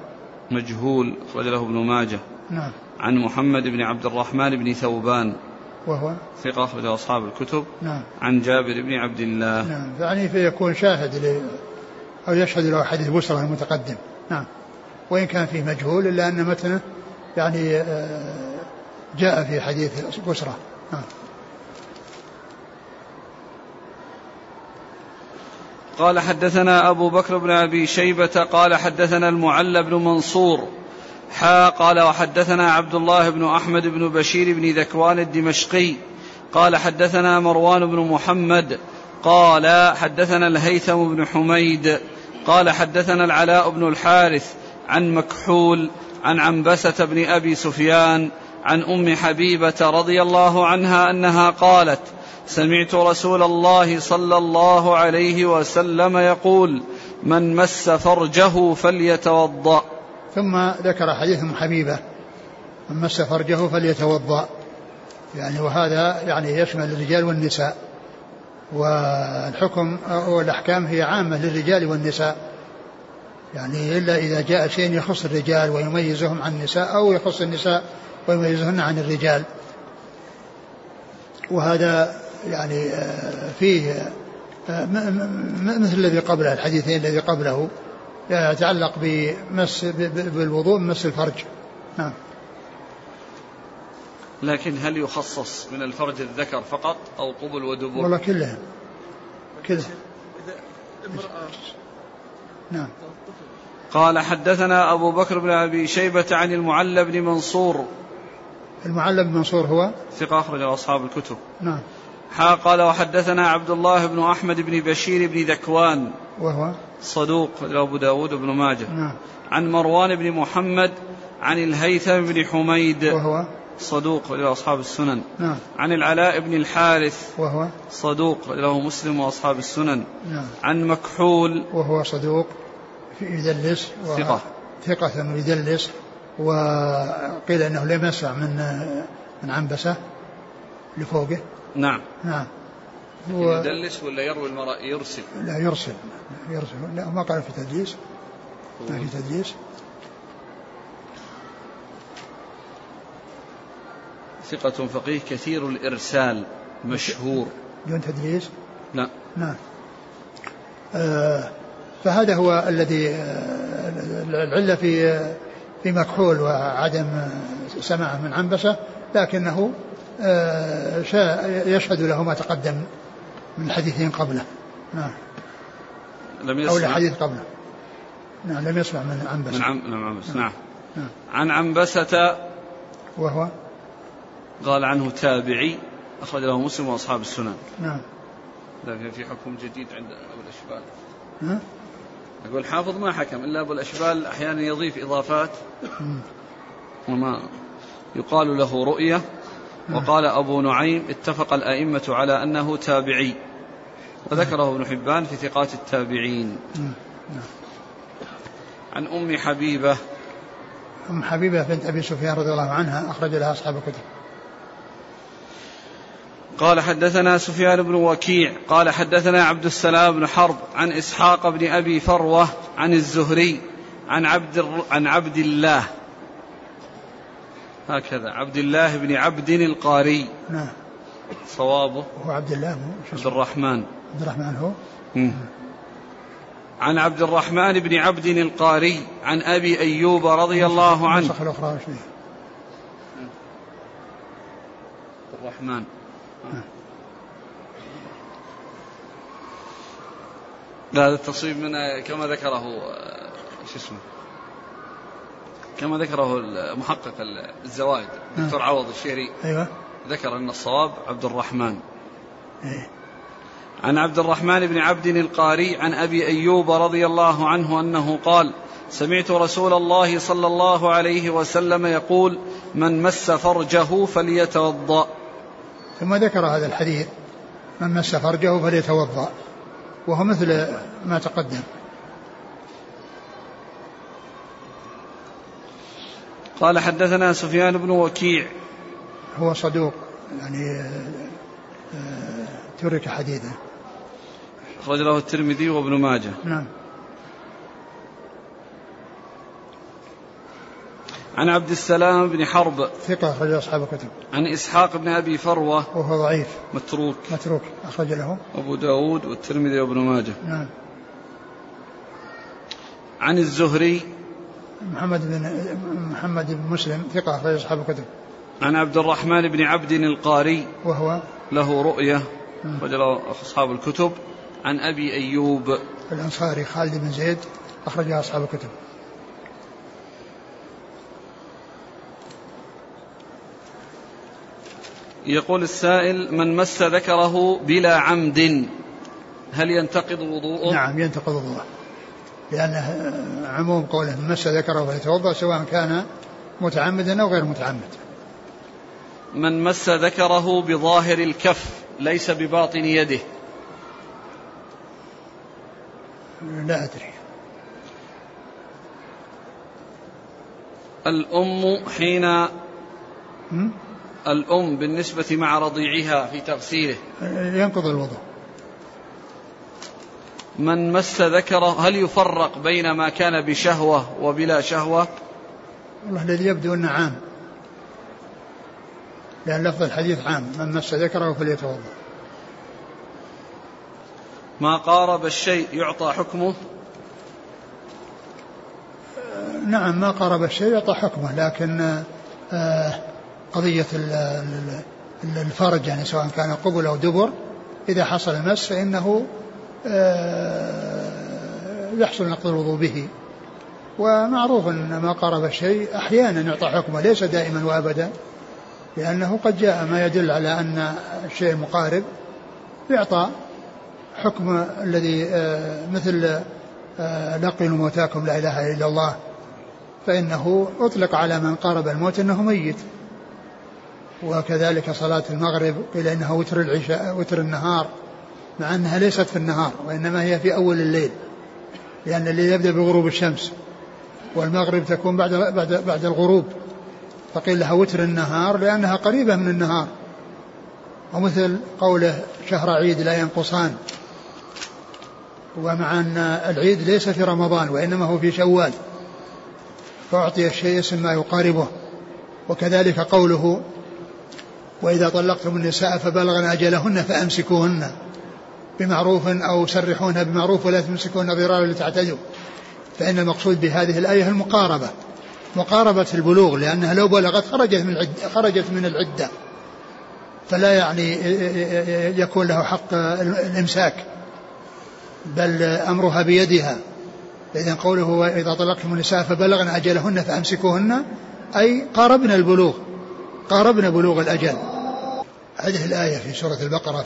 مجهول أخرج له ابن ماجه. نعم. عن محمد بن عبد الرحمن بن ثوبان. وهو؟ ثقة أخرج أصحاب الكتب. نعم. عن جابر بن عبد الله. نعم. يعني فيكون شاهد ل أو يشهد له حديث بسرة المتقدم. نعم. وإن كان فيه مجهول إلا أن متنه يعني آه، جاء في حديث بسرة نعم. قال حدثنا أبو بكر بن أبي شيبة قال حدثنا المعلى بن منصور حا قال وحدثنا عبد الله بن أحمد بن بشير بن ذكوان الدمشقي قال حدثنا مروان بن محمد قال حدثنا الهيثم بن حميد قال حدثنا العلاء بن الحارث عن مكحول عن عنبسة بن أبي سفيان عن أم حبيبة رضي الله عنها أنها قالت سمعت رسول الله صلى الله عليه وسلم يقول من مس فرجه فليتوضأ. ثم ذكر حديث ام حبيبة من مس فرجه فليتوضأ. يعني وهذا يعني يشمل الرجال والنساء والحكم والأحكام هي عامة للرجال والنساء. يعني إلا إذا جاء شيء يخص الرجال ويميزهم عن النساء أو يخص النساء ويميزهن عن الرجال. وهذا يعني آه، فيه آه، مثل الذي قبله الحديثين الذي قبله يتعلق بمس بالوضوء مس الفرج. نعم. لكن هل يخصص من الفرج الذكر فقط أو قبل ودبر؟ والله كلهم كلهم نعم. قال حدثنا أبو بكر بن أبي شيبة عن المعلى بن منصور. المعلى بن منصور هو؟ ثقة أخرج أصحاب الكتب. نعم. حا قال وحدثنا عبد الله بن أحمد بن بشير بن ذكوان. وهو؟ صدوق أبو داود بن ماجه. نعم. عن مروان بن محمد عن الهيثم بن حميد. وهو؟ صدوق إلى أصحاب السنن. نعم. عن العلاء بن الحارث. وهو؟ صدوق له مسلم وأصحاب السنن. نعم. عن مكحول. وهو صدوق يدلس. ثقة. ثقة يدلس. وقيل إنه لم يسمع من من عنبسة لفوقه. نعم. نعم هو يدلس ولا يروي المرأة؟ يرسل. لا يرسل. يرسل. لا ما قال في تدليس. ما في تدليس. ثقة فقيه كثير الإرسال مشهور. دون تدليس؟ لا. نعم آه فهذا هو الذي آه العلة في في مكحول وعدم سماعه من عنبسة لكنه آه يشهد له ما تقدم من الحديثين قبله. نعم. لم يسمع. أو الحديث قبله. نعم لم يسمع من عنبسة. من عم نعم عنبسة. نعم. نعم. عن عنبسة وهو؟ قال عنه تابعي أخرج له مسلم وأصحاب السنن. نعم. لكن في حكم جديد عند أبو الأشبال. ها؟ أقول حافظ ما حكم إلا أبو الأشبال أحيانا يضيف إضافات. وما يقال له رؤية. وقال أبو نعيم اتفق الأئمة على أنه تابعي. وذكره ابن حبان في ثقات التابعين. عن أم حبيبة. أم حبيبة بنت أبي سفيان رضي الله عنها أخرج لها أصحاب الكتب. قال حدثنا سفيان بن وكيع قال حدثنا عبد السلام بن حرب عن إسحاق بن أبي فروة عن الزهري عن عبد عن عبد الله هكذا. عبد الله بن عبد القاري. نعم. صوابه. هو عبد الله عبد الرحمن عبد الرحمن هو؟ مم. عن عبد الرحمن بن عبد القاري عن أبي أيوب رضي الله عنه. الأخرى وش الرحمن لا هذا التصويب من كما ذكره شو اسمه؟ كما ذكره المحقق الزوائد الدكتور عوض الشهري أيوه. ذكر أن الصواب عبد الرحمن. إيه. عن عبد الرحمن بن عبد القاري عن أبي أيوب رضي الله عنه أنه قال سمعت رسول الله صلى الله عليه وسلم يقول من مس فرجه فليتوضأ. ثم ذكر هذا الحديث من مس فرجه فليتوضأ. وهو مثل ما تقدم. قال حدثنا سفيان بن وكيع. هو صدوق يعني آه، ترك حديثه. أخرج له الترمذي وابن ماجه. نعم. عن عبد السلام بن حرب. ثقة أخرج أصحاب الكتب. عن إسحاق بن أبي فروة. وهو ضعيف. متروك. متروك. أخرج له. أبو داود والترمذي وابن ماجه. نعم. عن الزهري. محمد بن محمد بن مسلم ثقة أخرج أصحاب الكتب. عن عبد الرحمن بن عبد القاري وهو له رؤية أخرج أصحاب الكتب. عن أبي أيوب. الأنصاري خالد بن زيد أخرجها أصحاب الكتب. يقول السائل من مس ذكره بلا عمد هل ينتقض وضوءه؟ نعم ينتقض وضوءه. لأنه عموم قوله من مس ذكره فليتوضأ سواء كان متعمدا أو غير متعمد. من مس ذكره بظاهر الكف ليس بباطن يده. لا أدري. الأم حين? الأم بالنسبة مع رضيعها في تغسيله. ينقض الوضوء. من مس ذكره هل يفرق بين ما كان بشهوة وبلا شهوة؟ والله الذي يبدو أنه عام. لأن لفظ الحديث عام من مس ذكره فليتوضأ. ما قارب الشيء يعطى حكمه؟ نعم ما قارب الشيء يعطى حكمه لكن آه قضية الفرج يعني سواء كان قبل أو دبر إذا حصل المس فإنه آه، يحصل نقض الوضوء به. ومعروف أن ما قارب الشيء أحيانا يعطى حكمه ليس دائما وأبدا لأنه قد جاء ما يدل على أن الشيء المقارب يعطى حكم الذي آه، مثل آه، لقنوا موتاكم لا إله إلا الله فإنه أطلق على من قارب الموت أنه ميت. وكذلك صلاة المغرب قيل إنها وتر العشاء وتر النهار. مع أنها ليست في النهار وإنما هي في أول الليل لأن الليل يبدأ بغروب الشمس والمغرب تكون بعد بعد بعد الغروب فقيل لها وتر النهار لأنها قريبة من النهار. ومثل قوله شهر عيد لا ينقصان ومع أن العيد ليس في رمضان وإنما هو في شوال فأعطي الشيء اسم ما يقاربه. وكذلك قوله وإذا طلقتم النساء فبلغن أجلهن فأمسكوهن. بمعروف أو سرحوهن بمعروف ولا تمسكوهن ضرارا لتعتدوا. فإن المقصود بهذه الآية المقاربة. مقاربة البلوغ لأنها لو بلغت خرجت من العدة خرجت من العدة. فلا يعني يكون له حق الإمساك. بل أمرها بيدها. إذا قوله وإذا طلقتم النساء فبلغن أجلهن فأمسكوهن أي قاربنا البلوغ. قاربنا بلوغ الأجل. هذه الآية في سورة البقرة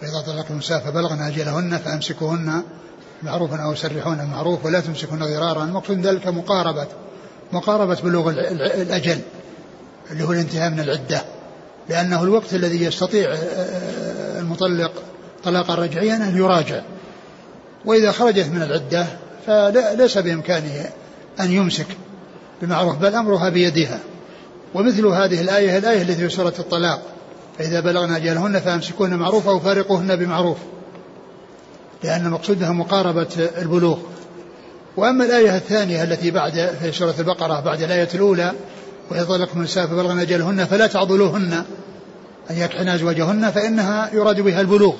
فإذا طلقتم النساء فبلغن أجلهن فأمسكوهن معروفا أو سرحوهن معروف ولا تمسكون ضرارا المقصود ذلك مقاربة مقاربة بلوغ الأجل اللي هو الانتهاء من العدة. لأنه الوقت الذي يستطيع آه، آه، المطلق طلاقا رجعيا أن يراجع. وإذا خرجت من العدة فليس بإمكانه أن يمسك بمعروف بل أمرها بيدها. ومثل هذه الآية الآية التي في سورة الطلاق. فإذا بلغن أجلهن فأمسكوهن معروفا وفارقوهن بمعروف لأن مقصودها مقاربة البلوغ. وأما الآية الثانية التي بعد في سورة البقرة بعد الآية الأولى وإذا طلقتم النساء فبلغن أجلهن فلا تعضلوهن أن يكحن أزواجهن فإنها يراد بها البلوغ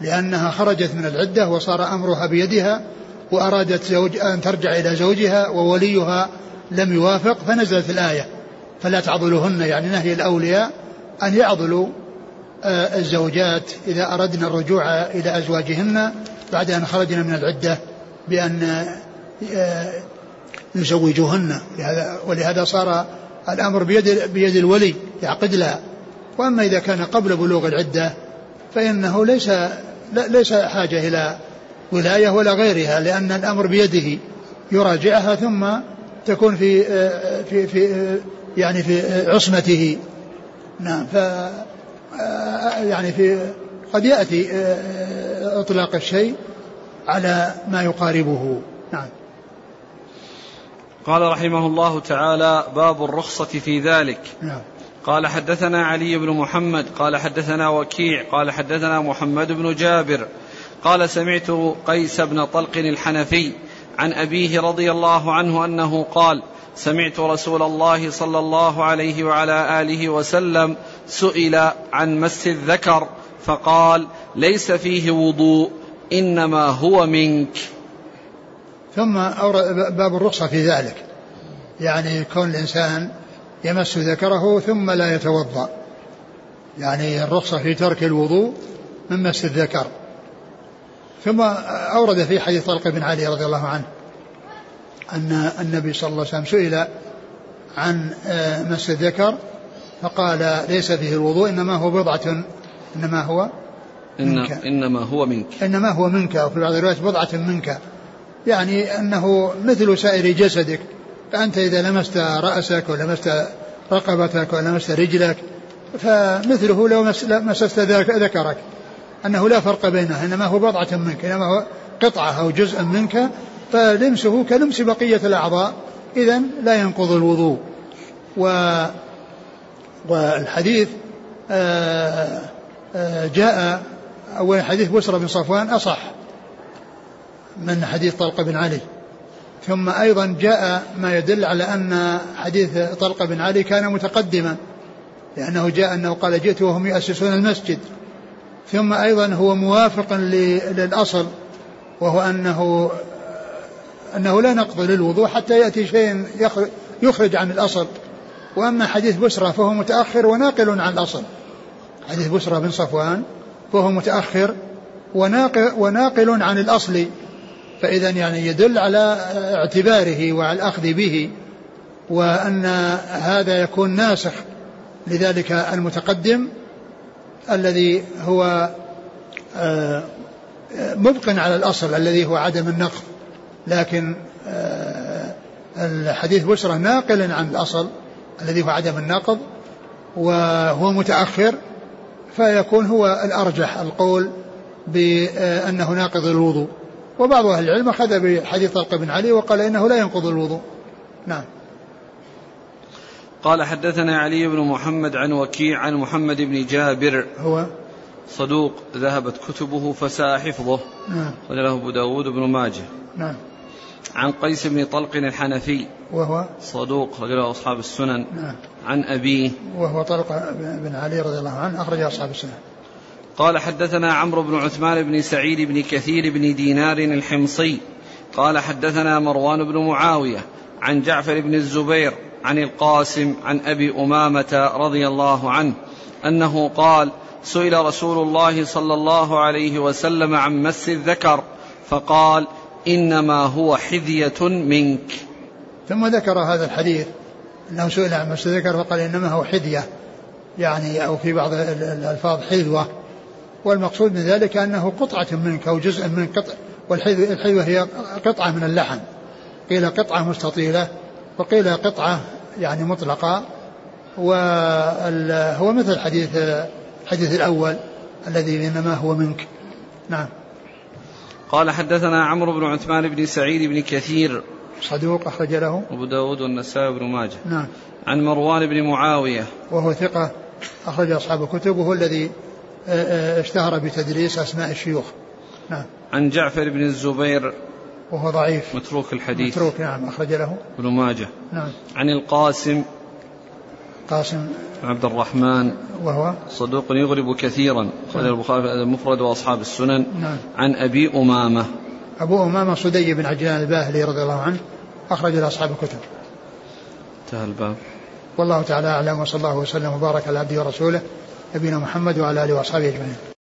لأنها خرجت من العدة وصار أمرها بيدها وأرادت زوج أن ترجع إلى زوجها ووليها لم يوافق فنزلت الآية فلا تعضلوهن يعني نهي الأولياء أن يعضلوا آه، الزوجات إذا أردنا الرجوع إلى أزواجهن بعد أن خرجنا من العدة بأن آه، يزوجوهن ولهذا صار الأمر بيد, بيد الولي يعقد لها. وأما إذا كان قبل بلوغ العدة فإنه ليس ليس حاجة إلى ولاية ولا غيرها لأن الأمر بيده يراجعها ثم تكون في آه، في في يعني في عصمته. نعم ف يعني في قد يأتي إطلاق الشيء على ما يقاربه. نعم. قال رحمه الله تعالى باب الرخصة في ذلك. نعم. قال حدثنا علي بن محمد قال حدثنا وكيع قال حدثنا محمد بن جابر قال سمعت قيس بن طلق الحنفي عن أبيه رضي الله عنه أنه قال سمعت رسول الله صلى الله عليه وعلى آله وسلم سئل عن مس الذكر فقال ليس فيه وضوء إنما هو منك. ثم باب الرخصة في ذلك. يعني كون الإنسان يمس ذكره ثم لا يتوضأ. يعني الرخصة في ترك الوضوء من مس الذكر. ثم أورد في حديث طلق بن علي رضي الله عنه أن النبي صلى الله عليه وسلم سئل عن آه، مس الذكر فقال ليس فيه الوضوء إنما هو بضعة إنما هو منك. إن إنما هو منك. إنما هو منك وفي بعض الروايات بضعة منك. يعني أنه مثل سائر جسدك فأنت إذا لمست رأسك ولمست رقبتك ولمست رجلك فمثله لو مسست ذكرك. أنه لا فرق بينه إنما هو بضعة منك إنما هو قطعة أو جزء منك فلمسه كلمس بقية الأعضاء. إذا لا ينقض الوضوء. و والحديث آه، آه، جاء أول حديث بسرى بن صفوان أصح من حديث طلق بن علي. ثم أيضا جاء ما يدل على أن حديث طلق بن علي كان متقدما لأنه جاء أنه قال جئت وهم يؤسسون المسجد. ثم أيضا هو موافق للأصل وهو أنه أنه لا نقض للوضوء حتى يأتي شيء يخرج عن الأصل. وأما حديث بسرى فهو متأخر وناقل عن الأصل. حديث بسرى بن صفوان فهو متأخر وناقل, وناقل عن الأصل. فإذا يعني يدل على اعتباره وعلى الأخذ به وأن هذا يكون ناسخ لذلك المتقدم الذي هو آه، مبق على الأصل الذي هو عدم النقض. لكن آه، الحديث بشرى ناقل عن الأصل الذي هو عدم النقض وهو متأخر فيكون هو الأرجح القول بأنه ناقض الوضوء. وبعض أهل العلم أخذ بحديث طلق بن علي وقال إنه لا ينقض الوضوء. نعم. قال حدثنا علي بن محمد عن وكيع عن محمد بن جابر. هو؟ صدوق ذهبت كتبه فساء حفظه نعم له أبو داود بن ماجه. نعم. عن قيس بن طلق الحنفي. وهو صدوق رجله أصحاب السنن. نعم. عن أبيه. وهو طلق بن علي رضي الله عنه أخرج أصحاب السنن. قال حدثنا عمرو بن عثمان بن سعيد بن كثير بن دينار الحمصي. قال حدثنا مروان بن معاوية عن جعفر بن الزبير عن القاسم عن أبي أمامة رضي الله عنه أنه قال سئل رسول الله صلى الله عليه وسلم عن مس الذكر فقال إنما هو حذية منك. ثم ذكر هذا الحديث أنه سئل عن الذكر فقال إنما هو حذية يعني أو في بعض الألفاظ حذوة. والمقصود من ذلك أنه قطعة منك أو جزء من قطع والحذوة هي قطعة من اللحم. قيل قطعة مستطيلة وقيل قطعة يعني مطلقة وهو مثل حديث الحديث الأول الذي إنما هو منك. نعم. قال حدثنا عمرو بن عثمان بن سعيد بن كثير. صدوق أخرج له. أبو داود والنسائي بن ماجه. نعم. عن مروان بن معاوية. وهو ثقة أخرج أصحاب الكتب وهو الذي آه، آه، اشتهر بتدريس أسماء الشيوخ. نعم. عن جعفر بن الزبير. وهو ضعيف. متروك الحديث. متروك نعم أخرج له. ابن ماجه. نعم. عن القاسم. قاسم عبد الرحمن وهو صدوق يغرب كثيرا خرج. البخاري في المفرد وأصحاب السنن. نعم. عن أبي أمامة. أبو أمامة صدي بن عجلان الباهلي رضي الله عنه أخرج له أصحاب الكتب. انتهى الباب. والله تعالى أعلم وصلى الله وسلم وبارك على عبده ورسوله نبينا محمد وعلى آله وأصحابه أجمعين.